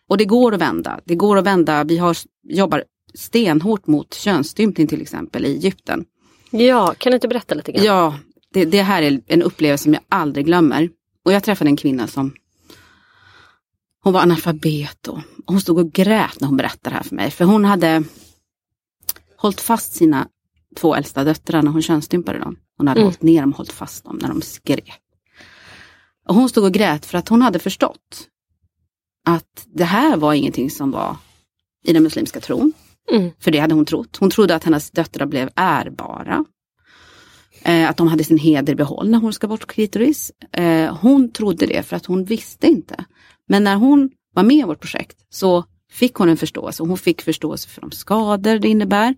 Och det går att vända. Det går att vända. Vi har, jobbar stenhårt mot könsstympning till exempel i Egypten. Ja, kan du inte berätta lite grann? Ja, det, det här är en upplevelse som jag aldrig glömmer. Och jag träffade en kvinna som hon var analfabet och hon stod och grät när hon berättade det här för mig. För hon hade hållit fast sina två äldsta döttrar när hon könsstympade dem. Hon hade Mm. hållit ner dem och hållit fast dem när de skrek. Och hon stod och grät för att hon hade förstått att det här var ingenting som var i den muslimska tron. Mm. För det hade hon trott. Hon trodde att hennes döttrar blev ärbara. Eh, att de hade sin heder behåll när hon ska bort klitoris. Eh, hon trodde det för att hon visste inte. Men när hon var med i vårt projekt så fick hon en förståelse. Hon fick förståelse för de skador det innebär.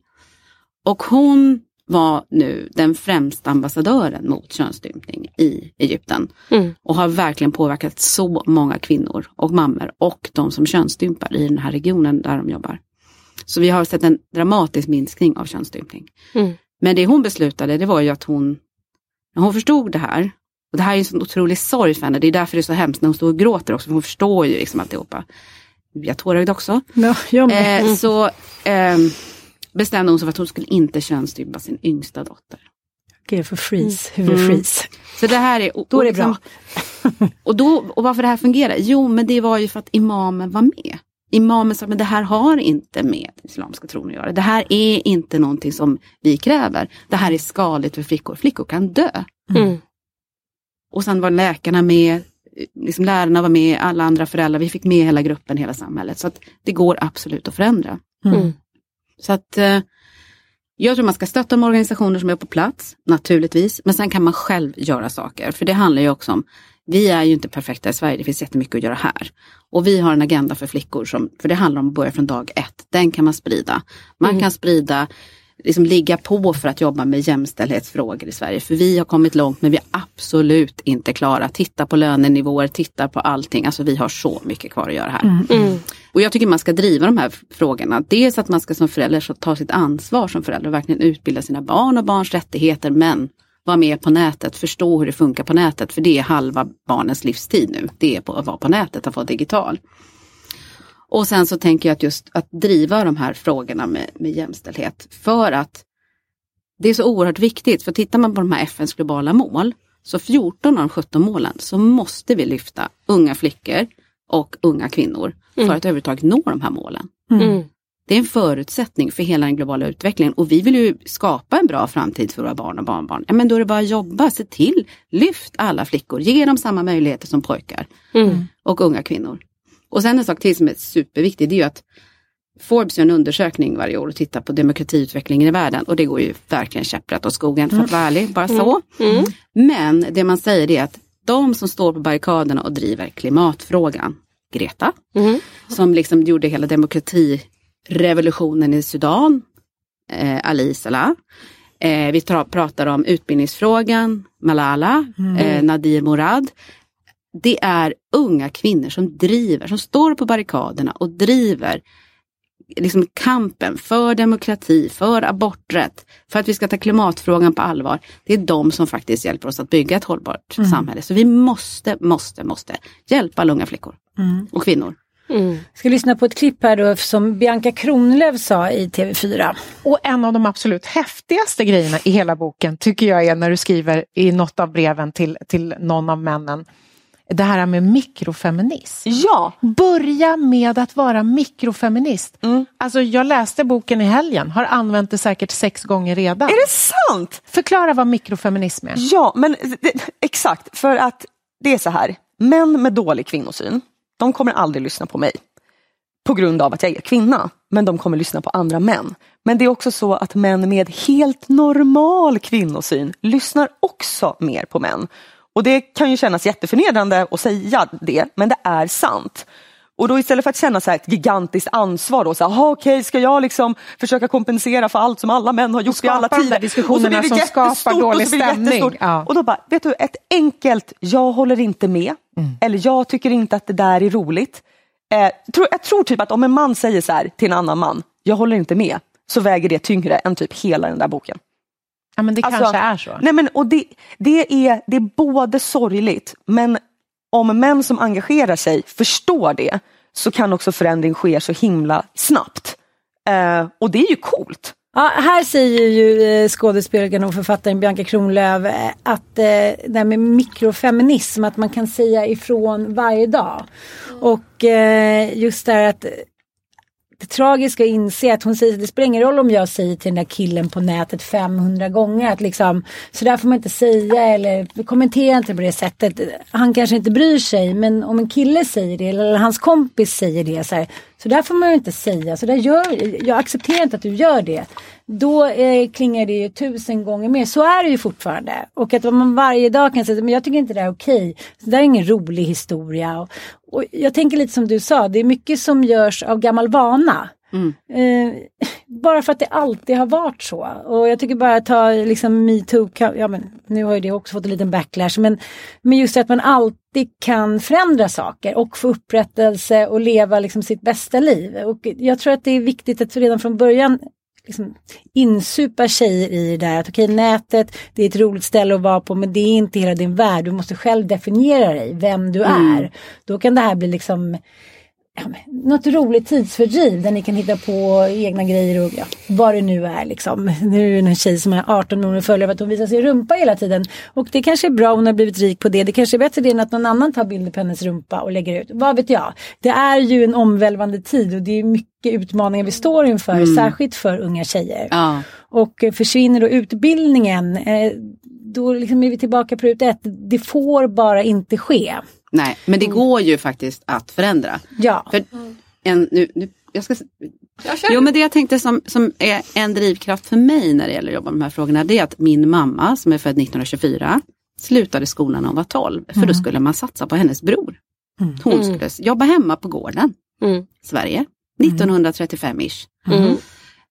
Och hon var nu den främsta ambassadören mot könsstympning i Egypten. Mm. Och har verkligen påverkat så många kvinnor och mammor och de som könsstympar i den här regionen där de jobbar. Så vi har sett en dramatisk minskning av könsstympning. Mm. Men det hon beslutade det var ju att hon, när hon förstod det här, och det här är en sån otrolig sorg för henne, det är därför det är så hemskt när hon står och gråter också, för hon förstår ju liksom alltihopa. Jag tårögd också. Ja, jag med. Eh, så ehm, bestämde hon sig för att hon skulle inte könsstympa sin yngsta dotter. Okej, jag får freeze, huvudfreeze. Så det här är... Och, Då är det och liksom- Och, då, och varför det här fungerar? Jo, men det var ju för att imamen var med. Imamen sa, men det här har inte med islamska tron att göra. Det här är inte någonting som vi kräver. Det här är skadligt för flickor. Flickor kan dö. Mm. Och sen var läkarna med, liksom lärarna var med, alla andra föräldrar. Vi fick med hela gruppen, hela samhället. Så att det går absolut att förändra. Mm. Så att eh, jag tror man ska stötta de organisationer som är på plats, naturligtvis. Men sen kan man själv göra saker. För det handlar ju också om, vi är ju inte perfekta i Sverige, det finns jättemycket att göra här. Och vi har en agenda för flickor, som, för det handlar om att börja från dag ett. Den kan man sprida. Man kan sprida, liksom ligga på för att jobba med jämställdhetsfrågor i Sverige. För vi har kommit långt men vi är absolut inte klara. Titta på lönenivåer, titta på allting. Alltså vi har så mycket kvar att göra här. Mm. Och jag tycker man ska driva de här frågorna. Dels att man ska som förälder så ta sitt ansvar som förälder och verkligen utbilda sina barn och barns rättigheter. Men vara med på nätet, förstå hur det funkar på nätet. För det är halva barnens livstid nu. Det är på att vara på nätet, att vara digital. Och sen så tänker jag att just att driva de här frågorna med, med jämställdhet. För att det är så oerhört viktigt. För tittar man på de här FNs globala mål. Så 14 av de 17 målen så måste vi lyfta unga flickor och unga kvinnor för att överhuvudtaget nå de här målen. Mm. Det är en förutsättning för hela den globala utvecklingen och vi vill ju skapa en bra framtid för våra barn och barnbarn. Ja, men då är det bara att jobba, se till, lyft alla flickor, ge dem samma möjligheter som pojkar Mm. och unga kvinnor. Och sen en sak till som är superviktig, det är ju att Forbes gör en undersökning varje år och tittar på demokratiutvecklingen i världen och det går ju verkligen käpprätt åt skogen för att vara ärlig, bara så. Mm. Men det man säger är att de som står på barrikaderna och driver klimatfrågan, Greta, Mm. som liksom gjorde hela demokratirevolutionen i Sudan, eh, Ali Salah. Eh, vi tra- pratar om utbildningsfrågan, Malala, eh, Nadir Morad. Det är unga kvinnor som driver, som står på barrikaderna och driver liksom kampen för demokrati, för aborträtt, för att vi ska ta klimatfrågan på allvar. Det är de som faktiskt hjälper oss att bygga ett hållbart samhälle. Så vi måste, måste, måste hjälpa alla unga flickor och kvinnor. Mm. Jag ska lyssna på ett klipp här då som Bianca Kronlöf sa i TV4. Och en av de absolut häftigaste grejerna i hela boken tycker jag är när du skriver i något av breven till, till någon av männen. Det här med mikrofeminism. Ja, Börja med att vara mikrofeminist. Alltså jag läste boken i helgen, har använt det säkert sex gånger redan. är det sant? Förklara vad mikrofeminism är. Ja, men det, exakt. För att det är så här. Män med dålig kvinnosyn, de kommer aldrig lyssna på mig. På grund av att jag är kvinna. Men de kommer lyssna på andra män. Men det är också så att män med helt normal kvinnosyn lyssnar också mer på män. Och det kan ju kännas jätteförnedrande att säga det, men det är sant. Och då istället för att känna så här ett gigantiskt ansvar då, så här, "Aha, okej ska jag liksom försöka kompensera för allt som alla män har gjort i alla tider. diskussionerna Och så blir det som skapar jättestort och så dålig stämning. jättestort. Ja. Och då bara, vet du, ett enkelt, jag håller inte med. Mm. Eller jag tycker inte att det där är roligt. Eh, tro, jag tror typ att om en man säger så här till en annan man, jag håller inte med. Så väger det tyngre än typ hela den där boken. Ja, men det Alltså, kanske är så. Nej, men, och det, det, är, det är både sorgligt, men om män som engagerar sig förstår det så kan också förändring ske så himla snabbt. Eh, och det är ju coolt. Ja, här säger ju eh, skådespelerskan och författaren Bianca Kronlöf eh, att eh, det här med mikrofeminism, att man kan säga ifrån varje dag. Och eh, just det här att det tragiska att inse att hon säger att det spelar ingen roll om jag säger till den där killen på nätet 500 gånger att liksom så där får man inte säga eller kommentera inte på det sättet. Han kanske inte bryr sig men om en kille säger det eller hans kompis säger det så här, så där får man ju inte säga, så där gör, jag accepterar inte att du gör det. Då eh, klingar det ju tusen gånger mer, så är det ju fortfarande. Och att man varje dag kan säga, men jag tycker inte det är okej, det där är ingen rolig historia. Och, och jag tänker lite som du sa, det är mycket som görs av gammal vana. Eh, bara för att det alltid har varit så. Och jag tycker bara att ta liksom metoo, ja men nu har ju det också fått en liten backlash. Men, men just att man alltid kan förändra saker och få upprättelse och leva liksom sitt bästa liv. Och jag tror att det är viktigt att redan från början liksom insupa tjejer i det där att okej nätet det är ett roligt ställe att vara på men det är inte hela din värld. Du måste själv definiera dig, vem du är. Då kan det här bli liksom ja, något roligt tidsfördriv där ni kan hitta på egna grejer och ja, vad det nu är liksom. Nu är det en tjej som är 18 år och följer att hon visar sin rumpa hela tiden. Och det kanske är bra, hon har blivit rik på det. Det kanske är bättre än att någon annan tar bilder på hennes rumpa och lägger ut. Vad vet jag. Det är ju en omvälvande tid och det är mycket utmaningar vi står inför, särskilt för unga tjejer. Ja. Och eh, försvinner då utbildningen, eh, då liksom är vi tillbaka på ruta ett. Det får bara inte ske. Nej, men det går ju faktiskt att förändra. Ja. För en, nu, nu, jag ska, Jag jo men det jag tänkte som, som är en drivkraft för mig när det gäller att jobba med de här frågorna det är att min mamma som är född 1924 slutade skolan när hon var 12 för då skulle man satsa på hennes bror. Hon skulle jobba hemma på gården, Mm. Sverige, 1935-ish. Mm.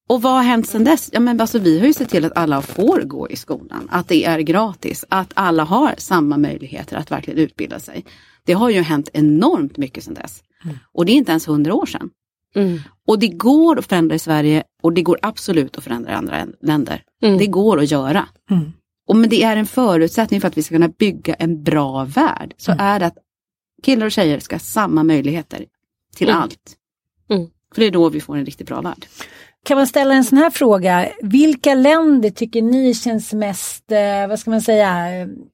Och vad har hänt sedan dess? Ja, men alltså, vi har ju sett till att alla får gå i skolan, att det är gratis, att alla har samma möjligheter att verkligen utbilda sig. Det har ju hänt enormt mycket sedan dess. Och det är inte ens hundra år sedan. Mm. Och det går att förändra i Sverige och det går absolut att förändra i andra länder. Mm. Det går att göra. Mm. Och men det är en förutsättning för att vi ska kunna bygga en bra värld. Så är det att killar och tjejer ska ha samma möjligheter till Mm. allt. För det är då vi får en riktigt bra värld. Kan man ställa en sån här fråga? Vilka länder tycker ni känns mest, eh, vad ska man säga,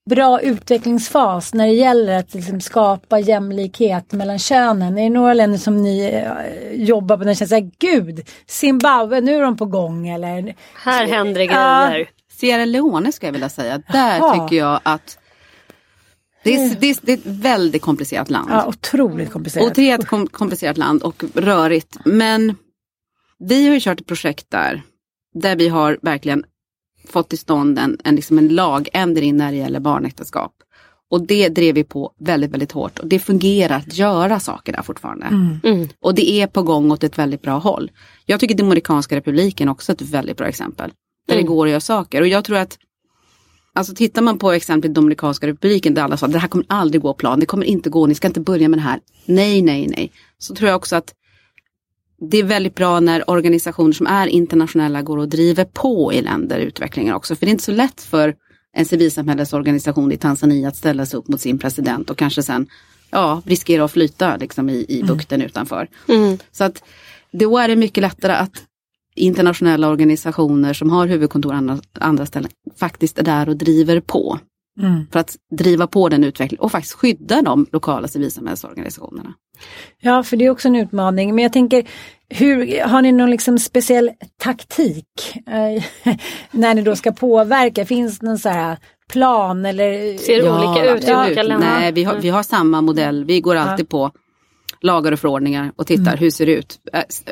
bra utvecklingsfas när det gäller att liksom skapa jämlikhet mellan könen? Är det några länder som ni eh, jobbar på när det känns såhär, gud, Zimbabwe, nu är de på gång eller? Här händer det Ja. grejer. Sierra Leone ska jag vilja säga, där Jaha. tycker jag att det är, det, är, det är ett väldigt komplicerat land. Ja, otroligt komplicerat. Och det är ett kom, komplicerat land och rörigt. Men vi har ju kört ett projekt där, där vi har verkligen fått till stånd en, en, liksom en lagändring när det gäller barnäktenskap. Och det drev vi på väldigt, väldigt hårt. Och det fungerar att göra saker där fortfarande. Mm. Och det är på gång åt ett väldigt bra håll. Jag tycker Dominikanska republiken också är ett väldigt bra exempel. Där Mm. det går att göra saker. Och jag tror att Alltså tittar man på exemplet Dominikanska republiken där alla sa det här kommer aldrig gå plan, det kommer inte gå, ni ska inte börja med det här. Nej, nej, nej. Så tror jag också att det är väldigt bra när organisationer som är internationella går och driver på i länder utvecklingen också. För det är inte så lätt för en civilsamhällesorganisation i Tanzania att ställa sig upp mot sin president och kanske sen ja, riskera att flyta liksom, i, i bukten utanför. Mm. Så att då är det mycket lättare att internationella organisationer som har huvudkontor andra, andra ställen faktiskt är där och driver på. Mm. För att driva på den utvecklingen och faktiskt skydda de lokala civilsamhällesorganisationerna. Ja, för det är också en utmaning. Men jag tänker, hur, har ni någon liksom speciell taktik eh, när ni då ska påverka? Finns det någon så här plan eller? Ser det olika ut i ja, olika länder? Nej, vi har, vi har samma modell. Vi går alltid på lagar och förordningar och tittar hur ser det ut.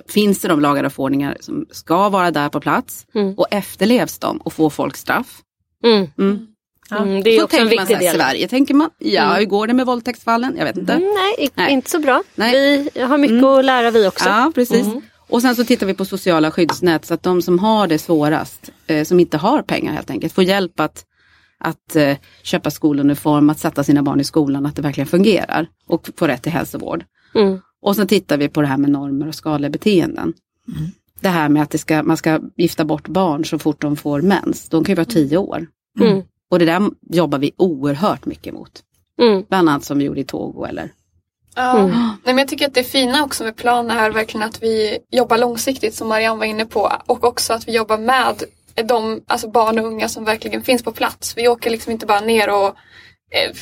Finns det de lagar och förordningar som ska vara där på plats Mm. och efterlevs de och får folk straff? Mm. Mm. Mm, det är så också en tänker man viktig här, del. Sverige tänker man, ja Mm. hur går det med våldtäktsfallen? Jag vet inte. Mm, nej, Nej. inte så bra. Nej. Vi har mycket Mm. att lära vi också. Ja, precis. Mm. Och sen så tittar vi på sociala skyddsnät så att de som har det svårast, eh, som inte har pengar helt enkelt, får hjälp att, att eh, köpa skoluniform, att sätta sina barn i skolan, att det verkligen fungerar och få rätt till hälsovård. Mm. Och sen tittar vi på det här med normer och skadliga beteenden. Det här med att det ska, man ska gifta bort barn så fort de får mens. De kan ju vara tio år. Mm. Och det där jobbar vi oerhört mycket mot. Mm. Bland annat som vi gjorde i Togo eller Ja. Mm. Nej, men jag tycker att det fina också med planen är verkligen att vi jobbar långsiktigt som Marianne var inne på och också att vi jobbar med de alltså barn och unga som verkligen finns på plats. Vi åker liksom inte bara ner och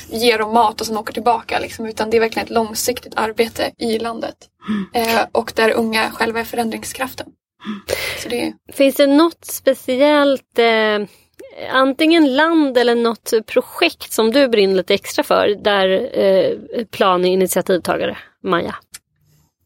ger dem mat och sen åker tillbaka liksom, utan det är verkligen ett långsiktigt arbete i landet. Eh, och där unga själva är förändringskraften. Så det, Finns det något speciellt, eh, antingen land eller något projekt som du brinner lite extra för där eh, Plan är initiativtagare, Maja?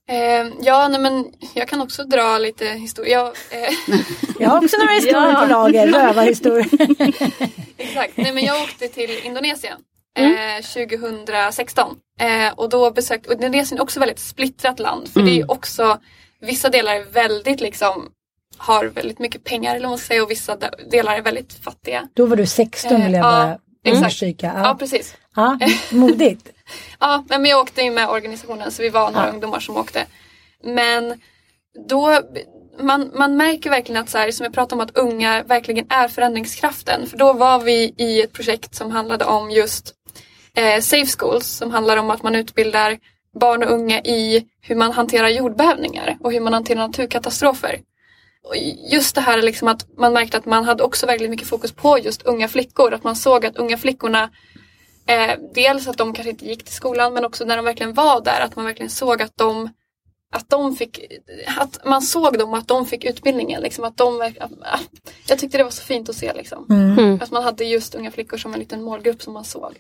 eh, ja, nej, men jag kan också dra lite historia. Jag, eh, Jag har också några historier Ja. på lager, rövarhistorier. Exakt. Nej, men jag åkte till Indonesien eh, 2016. Eh, och då besökte, och Indonesien är också väldigt splittrat land. För det är ju också, vissa delar är väldigt liksom, har väldigt mycket pengar eller man säga och vissa de- delar är väldigt fattiga. Då var du 16 vill jag Eh, ja, bara understryka. Ja, Ja. precis. Ja, modigt. Ja, men jag åkte ju med organisationen så vi var några Ja. ungdomar som åkte. Men då, man, man märker verkligen att så här, som jag pratade om att unga verkligen är förändringskraften. För då var vi i ett projekt som handlade om just eh, Safe Schools som handlar om att man utbildar barn och unga i hur man hanterar jordbävningar och hur man hanterar naturkatastrofer. Och just det här liksom att man märkte att man hade också väldigt mycket fokus på just unga flickor. Att man såg att unga flickorna Eh, dels att de kanske inte gick till skolan men också när de verkligen var där att man verkligen såg att de att de fick, att man såg dem och att de fick utbildningen. Liksom, att de, att, jag tyckte det var så fint att se. Liksom. Mm. Att man hade just unga flickor som en liten målgrupp som man såg.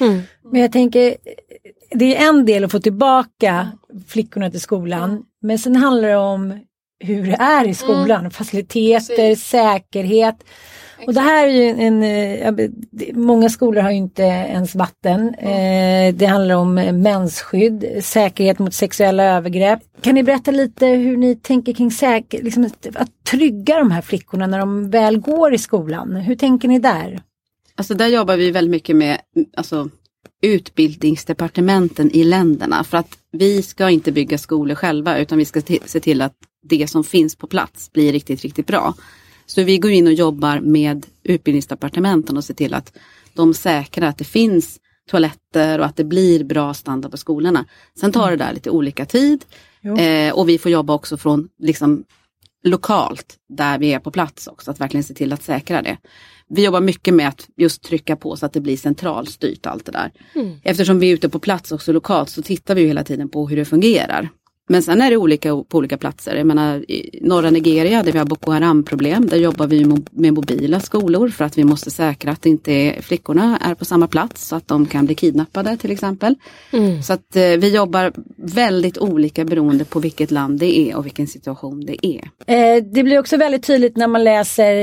Mm. Men jag tänker, det är en del att få tillbaka flickorna till skolan. Men sen handlar det om hur det är i skolan. Faciliteter, Mm. Precis. säkerhet. Och det här är ju en, många skolor har ju inte ens vatten. Mm. Eh, det handlar om mensskydd, säkerhet mot sexuella övergrepp. Kan ni berätta lite hur ni tänker kring säker, liksom att, att trygga de här flickorna när de väl går i skolan? Hur tänker ni där? Alltså där jobbar vi väldigt mycket med alltså, utbildningsdepartementen i länderna. För att vi ska inte bygga skolor själva utan vi ska se till att det som finns på plats blir riktigt, riktigt bra. Så vi går in och jobbar med utbildningsdepartementen och ser till att de säkrar att det finns toaletter och att det blir bra standard på skolorna. Sen tar det där lite olika tid eh, och vi får jobba också från liksom, lokalt där vi är på plats också, att verkligen se till att säkra det. Vi jobbar mycket med att just trycka på så att det blir centralstyrt allt det där. Eftersom vi är ute på plats också lokalt så tittar vi ju hela tiden på hur det fungerar. Men sen är det olika på olika platser. Jag menar i norra Nigeria där vi har Boko Haram problem, där jobbar vi med mobila skolor för att vi måste säkra att inte flickorna är på samma plats så att de kan bli kidnappade till exempel. Så att eh, vi jobbar väldigt olika beroende på vilket land det är och vilken situation det är. Eh, det blir också väldigt tydligt när man läser,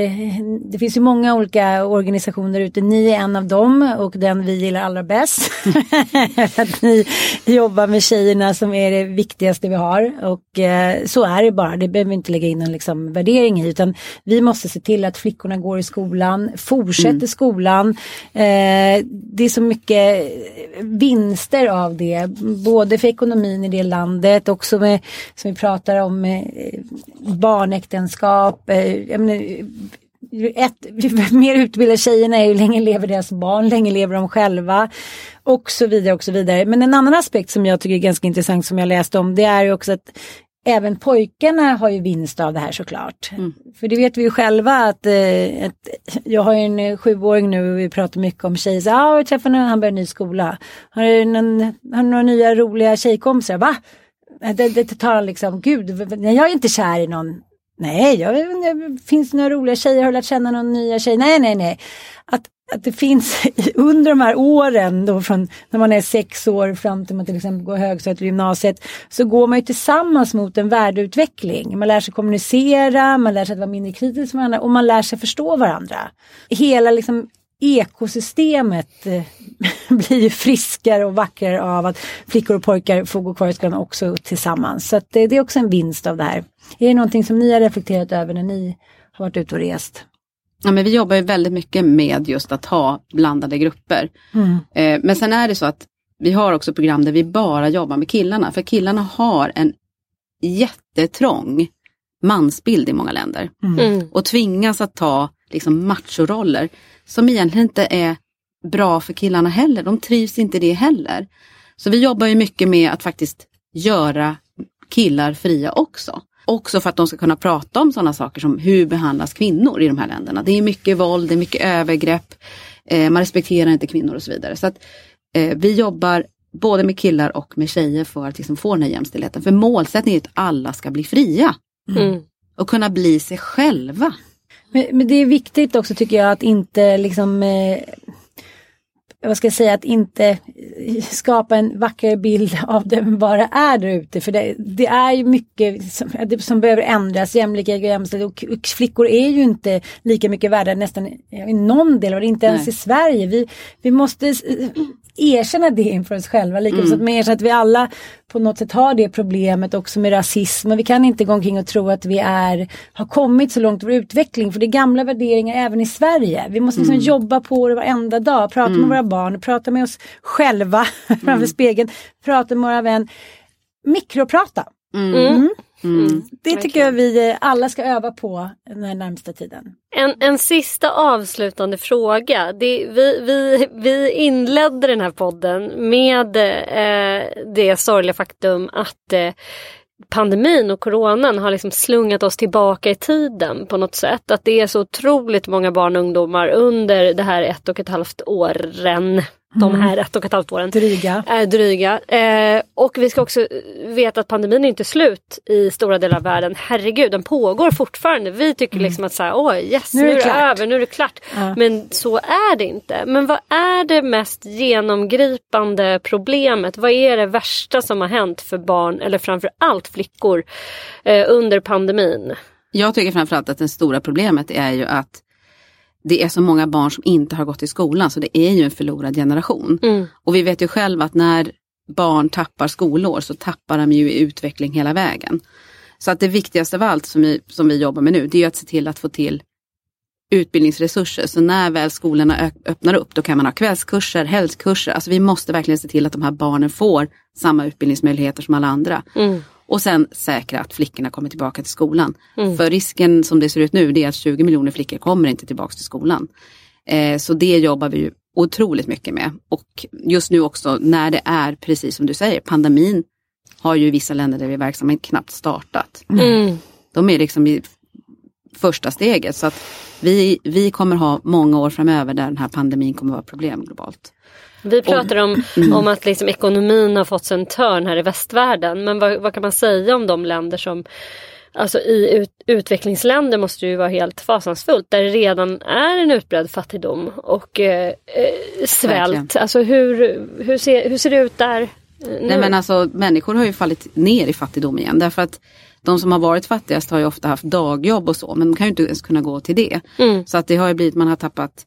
det finns ju många olika organisationer ute, ni är en av dem och den vi gillar allra bäst. att ni jobbar med tjejerna som är det viktigaste vi har. Och eh, så är det bara, det behöver vi inte lägga in en liksom, värdering i. Utan vi måste se till att flickorna går i skolan, fortsätter skolan. Eh, det är så mycket vinster av det, både för ekonomin i det landet, också med, som vi pratar om, eh, barnäktenskap. Eh, menar, ett, ju mer utbildade tjejerna är, ju länge lever deras barn, länge lever de själva. Och så vidare och så vidare. Men en annan aspekt som jag tycker är ganska intressant som jag läste om, det är ju också att Även pojkarna har ju vinst av det här såklart. För det vet vi ju själva att, eh, att jag har ju en eh, sjuåring nu och vi pratar mycket om tjejer. Så, ah, jag träffade någon, han börjar ny skola. Har du, någon, har du några nya roliga tjejkompisar? Va? Det, det tar liksom, gud, jag är inte kär i någon. Nej, jag, det finns några roliga tjejer, har du lärt känna någon nya tjej? Nej, nej, nej. Att, att det finns under de här åren då från när man är sex år fram till man till exempel går högstadiet eller gymnasiet så går man ju tillsammans mot en värdeutveckling. Man lär sig kommunicera, man lär sig att vara mindre kritisk med varandra och man lär sig förstå varandra. Hela liksom ekosystemet eh, blir ju friskare och vackrare av att flickor och pojkar får gå kvar i skolan också tillsammans. Så det, det är också en vinst av det här. Är det någonting som ni har reflekterat över när ni har varit ute och rest? Ja, men vi jobbar ju väldigt mycket med just att ha blandade grupper. Mm. Eh, men sen är det så att vi har också program där vi bara jobbar med killarna. För killarna har en jättetrång mansbild i många länder. Mm. Och tvingas att ta liksom machoroller som egentligen inte är bra för killarna heller. De trivs inte i det heller. Så vi jobbar ju mycket med att faktiskt göra killar fria också. Också för att de ska kunna prata om sådana saker som hur behandlas kvinnor i de här länderna. Det är mycket våld, det är mycket övergrepp, eh, man respekterar inte kvinnor och så vidare. Så att eh, vi jobbar både med killar och med tjejer för att liksom få den här jämställdheten. För målsättningen är att alla ska bli fria Mm. och kunna bli sig själva. Men, men det är viktigt också tycker jag att inte liksom eh, vad ska jag säga, att inte eh, skapa en vacker bild av det det är där ute. För det, det är ju mycket som, som behöver ändras. Jämlikhet och jämställdhet och, och flickor är ju inte lika mycket värda nästan i någon del och inte ens Nej. i Sverige. Vi, vi måste erkänna det inför oss själva. Lika Mm. så att, med, så att vi alla på något sätt har det problemet också med rasism. Och vi kan inte gå omkring och tro att vi är, har kommit så långt i vår utveckling. För det är gamla värderingar även i Sverige. Vi måste liksom jobba på det varenda dag. Prata med våra barn, prata med oss själva framför spegeln. Prata med våra vänner. Mikroprata. Mm. Mm. Det tycker jag vi eh, alla ska öva på den närmsta tiden. En, en sista avslutande fråga. Det, vi, vi, vi inledde den här podden med eh, det sorgliga faktum att eh, pandemin och coronan har liksom slungat oss tillbaka i tiden på något sätt. Att det är så otroligt många barn och ungdomar under det här ett och ett halvt åren. De här ett och ett halvt åren. Dryga. är dryga. Eh, och vi ska också veta att pandemin är inte slut i stora delar av världen. Herregud, den pågår fortfarande. Vi tycker liksom att så här, oj yes, nu är det, klart." över, nu är det klart. Ja. Men så är det inte. Men vad är det mest genomgripande problemet? Vad är det värsta som har hänt för barn, eller framför allt flickor, eh, under pandemin? Jag tycker framförallt att det stora problemet är ju att det är så många barn som inte har gått i skolan så det är ju en förlorad generation. Mm. Och vi vet ju själva att när barn tappar skolår så tappar de ju i utveckling hela vägen. Så att det viktigaste av allt som vi, som vi jobbar med nu det är att se till att få till utbildningsresurser. Så när väl skolorna öppnar upp då kan man ha kvällskurser, helgkurser. Alltså vi måste verkligen se till att de här barnen får samma utbildningsmöjligheter som alla andra. Mm. Och sen säkra att flickorna kommer tillbaka till skolan. Mm. För risken som det ser ut nu det är att 20 miljoner flickor kommer inte tillbaka till skolan. Eh, så det jobbar vi ju otroligt mycket med. Och just nu också när det är precis som du säger, pandemin har ju vissa länder där vi är verksamma knappt startat. Mm. De är liksom i första steget. Så att vi, vi kommer ha många år framöver där den här pandemin kommer vara problem globalt. Vi pratar om, Mm. om att liksom ekonomin har fått sig en törn här i västvärlden. Men vad, vad kan man säga om de länder som Alltså i ut, utvecklingsländer måste det ju vara helt fasansfullt där det redan är en utbredd fattigdom och eh, eh, svält. Verkligen. Alltså hur, hur, ser, hur ser det ut där? eh, Nu? Nej men alltså människor har ju fallit ner i fattigdom igen därför att de som har varit fattigast har ju ofta haft dagjobb och så men de kan ju inte ens kunna gå till det. Mm. Så att det har ju blivit, man har tappat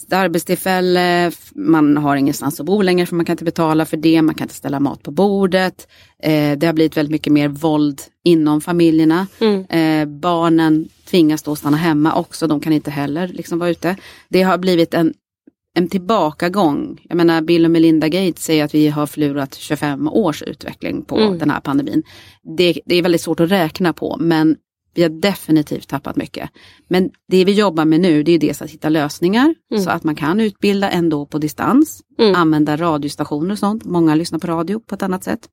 sitt arbetstillfälle, man har ingenstans att bo längre för man kan inte betala för det, man kan inte ställa mat på bordet. Eh, det har blivit väldigt mycket mer våld inom familjerna. Mm. Eh, barnen tvingas då stanna hemma också, de kan inte heller liksom vara ute. Det har blivit en, en tillbakagång. Jag menar Bill och Melinda Gates säger att vi har förlorat 25 års utveckling på Mm. den här pandemin. Det, det är väldigt svårt att räkna på men vi har definitivt tappat mycket. Men det vi jobbar med nu det är dels att hitta lösningar Mm. så att man kan utbilda ändå på distans. Mm. Använda radiostationer och sånt. Många lyssnar på radio på ett annat sätt.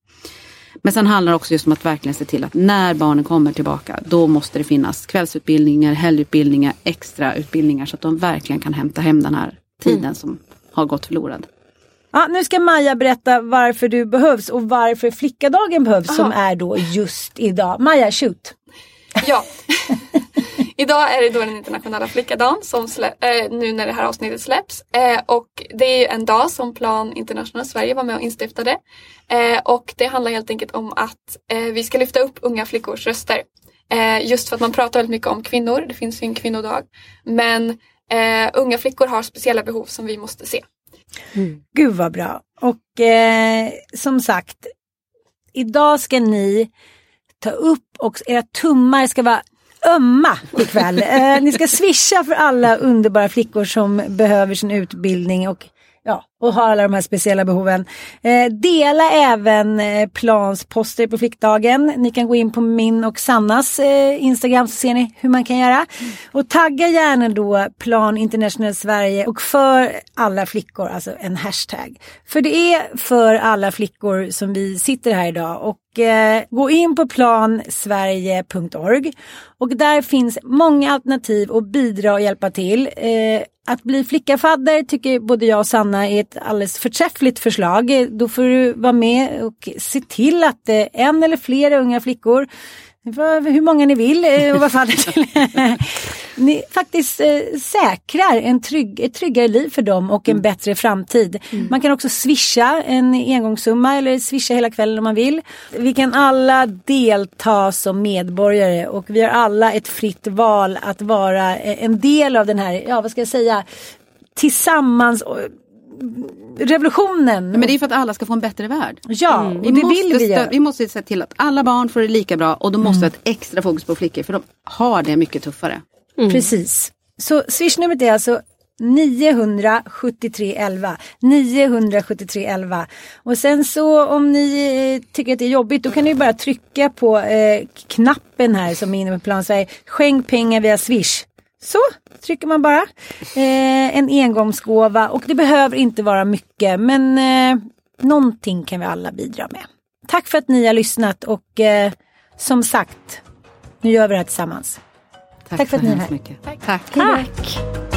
Men sen handlar det också just om att verkligen se till att när barnen kommer tillbaka då måste det finnas kvällsutbildningar, helgutbildningar, extra utbildningar så att de verkligen kan hämta hem den här tiden Mm. som har gått förlorad. Ja, nu ska Maja berätta varför du behövs och varför flickadagen behövs som är då just idag. Maja, shoot! Ja. Idag är det då den internationella flickadagen som slä, eh, nu när det här avsnittet släpps. Eh, och det är ju en dag som Plan International Sverige var med och instiftade. Eh, och det handlar helt enkelt om att eh, vi ska lyfta upp unga flickors röster. Eh, just för att man pratar väldigt mycket om kvinnor, det finns ju en kvinnodag. Men eh, unga flickor har speciella behov som vi måste se. Mm. Gud vad bra. Och eh, som sagt, idag ska ni ta upp och era tummar ska vara ömma ikväll. eh, ni ska swisha för alla underbara flickor som behöver sin utbildning och ja, och har alla de här speciella behoven. Eh, dela även eh, Plans poster på flickdagen. Ni kan gå in på min och Sannas eh, Instagram så ser ni hur man kan göra. Och tagga gärna då Plan International Sverige och för alla flickor, alltså en hashtag. För det är för alla flickor som vi sitter här idag och eh, gå in på plansverige.org och där finns många alternativ att bidra och hjälpa till. Eh, att bli flickafadder tycker både jag och Sanna är ett alldeles förträffligt förslag. Då får du vara med och se till att eh, en eller flera unga flickor hur många ni vill eh, och vad fadder till. ni faktiskt eh, säkrar en trygg, ett tryggare liv för dem och en mm. bättre framtid. Mm. Man kan också swisha en engångssumma eller swisha hela kvällen om man vill. Vi kan alla delta som medborgare och vi har alla ett fritt val att vara eh, en del av den här, ja vad ska jag säga, tillsammans revolutionen. Men det är för att alla ska få en bättre värld. Ja, mm. vi det vill vi göra. Vi måste se till att alla barn får det lika bra och då måste mm. vi ha ett extra fokus på flickor för de har det mycket tuffare. Mm. Precis. Så swishnumret är alltså 973 11 973 11 och sen så om ni eh, tycker att det är jobbigt då kan ni bara trycka på eh, knappen här som är inne på Plan Sverige. Skänk pengar via Swish. Så trycker man bara. Eh, en engångsgåva och det behöver inte vara mycket men eh, någonting kan vi alla bidra med. Tack för att ni har lyssnat och eh, som sagt, nu gör vi det här tillsammans. Tack, Tack för att ni är här. Mycket. Tack. Tack. Tack.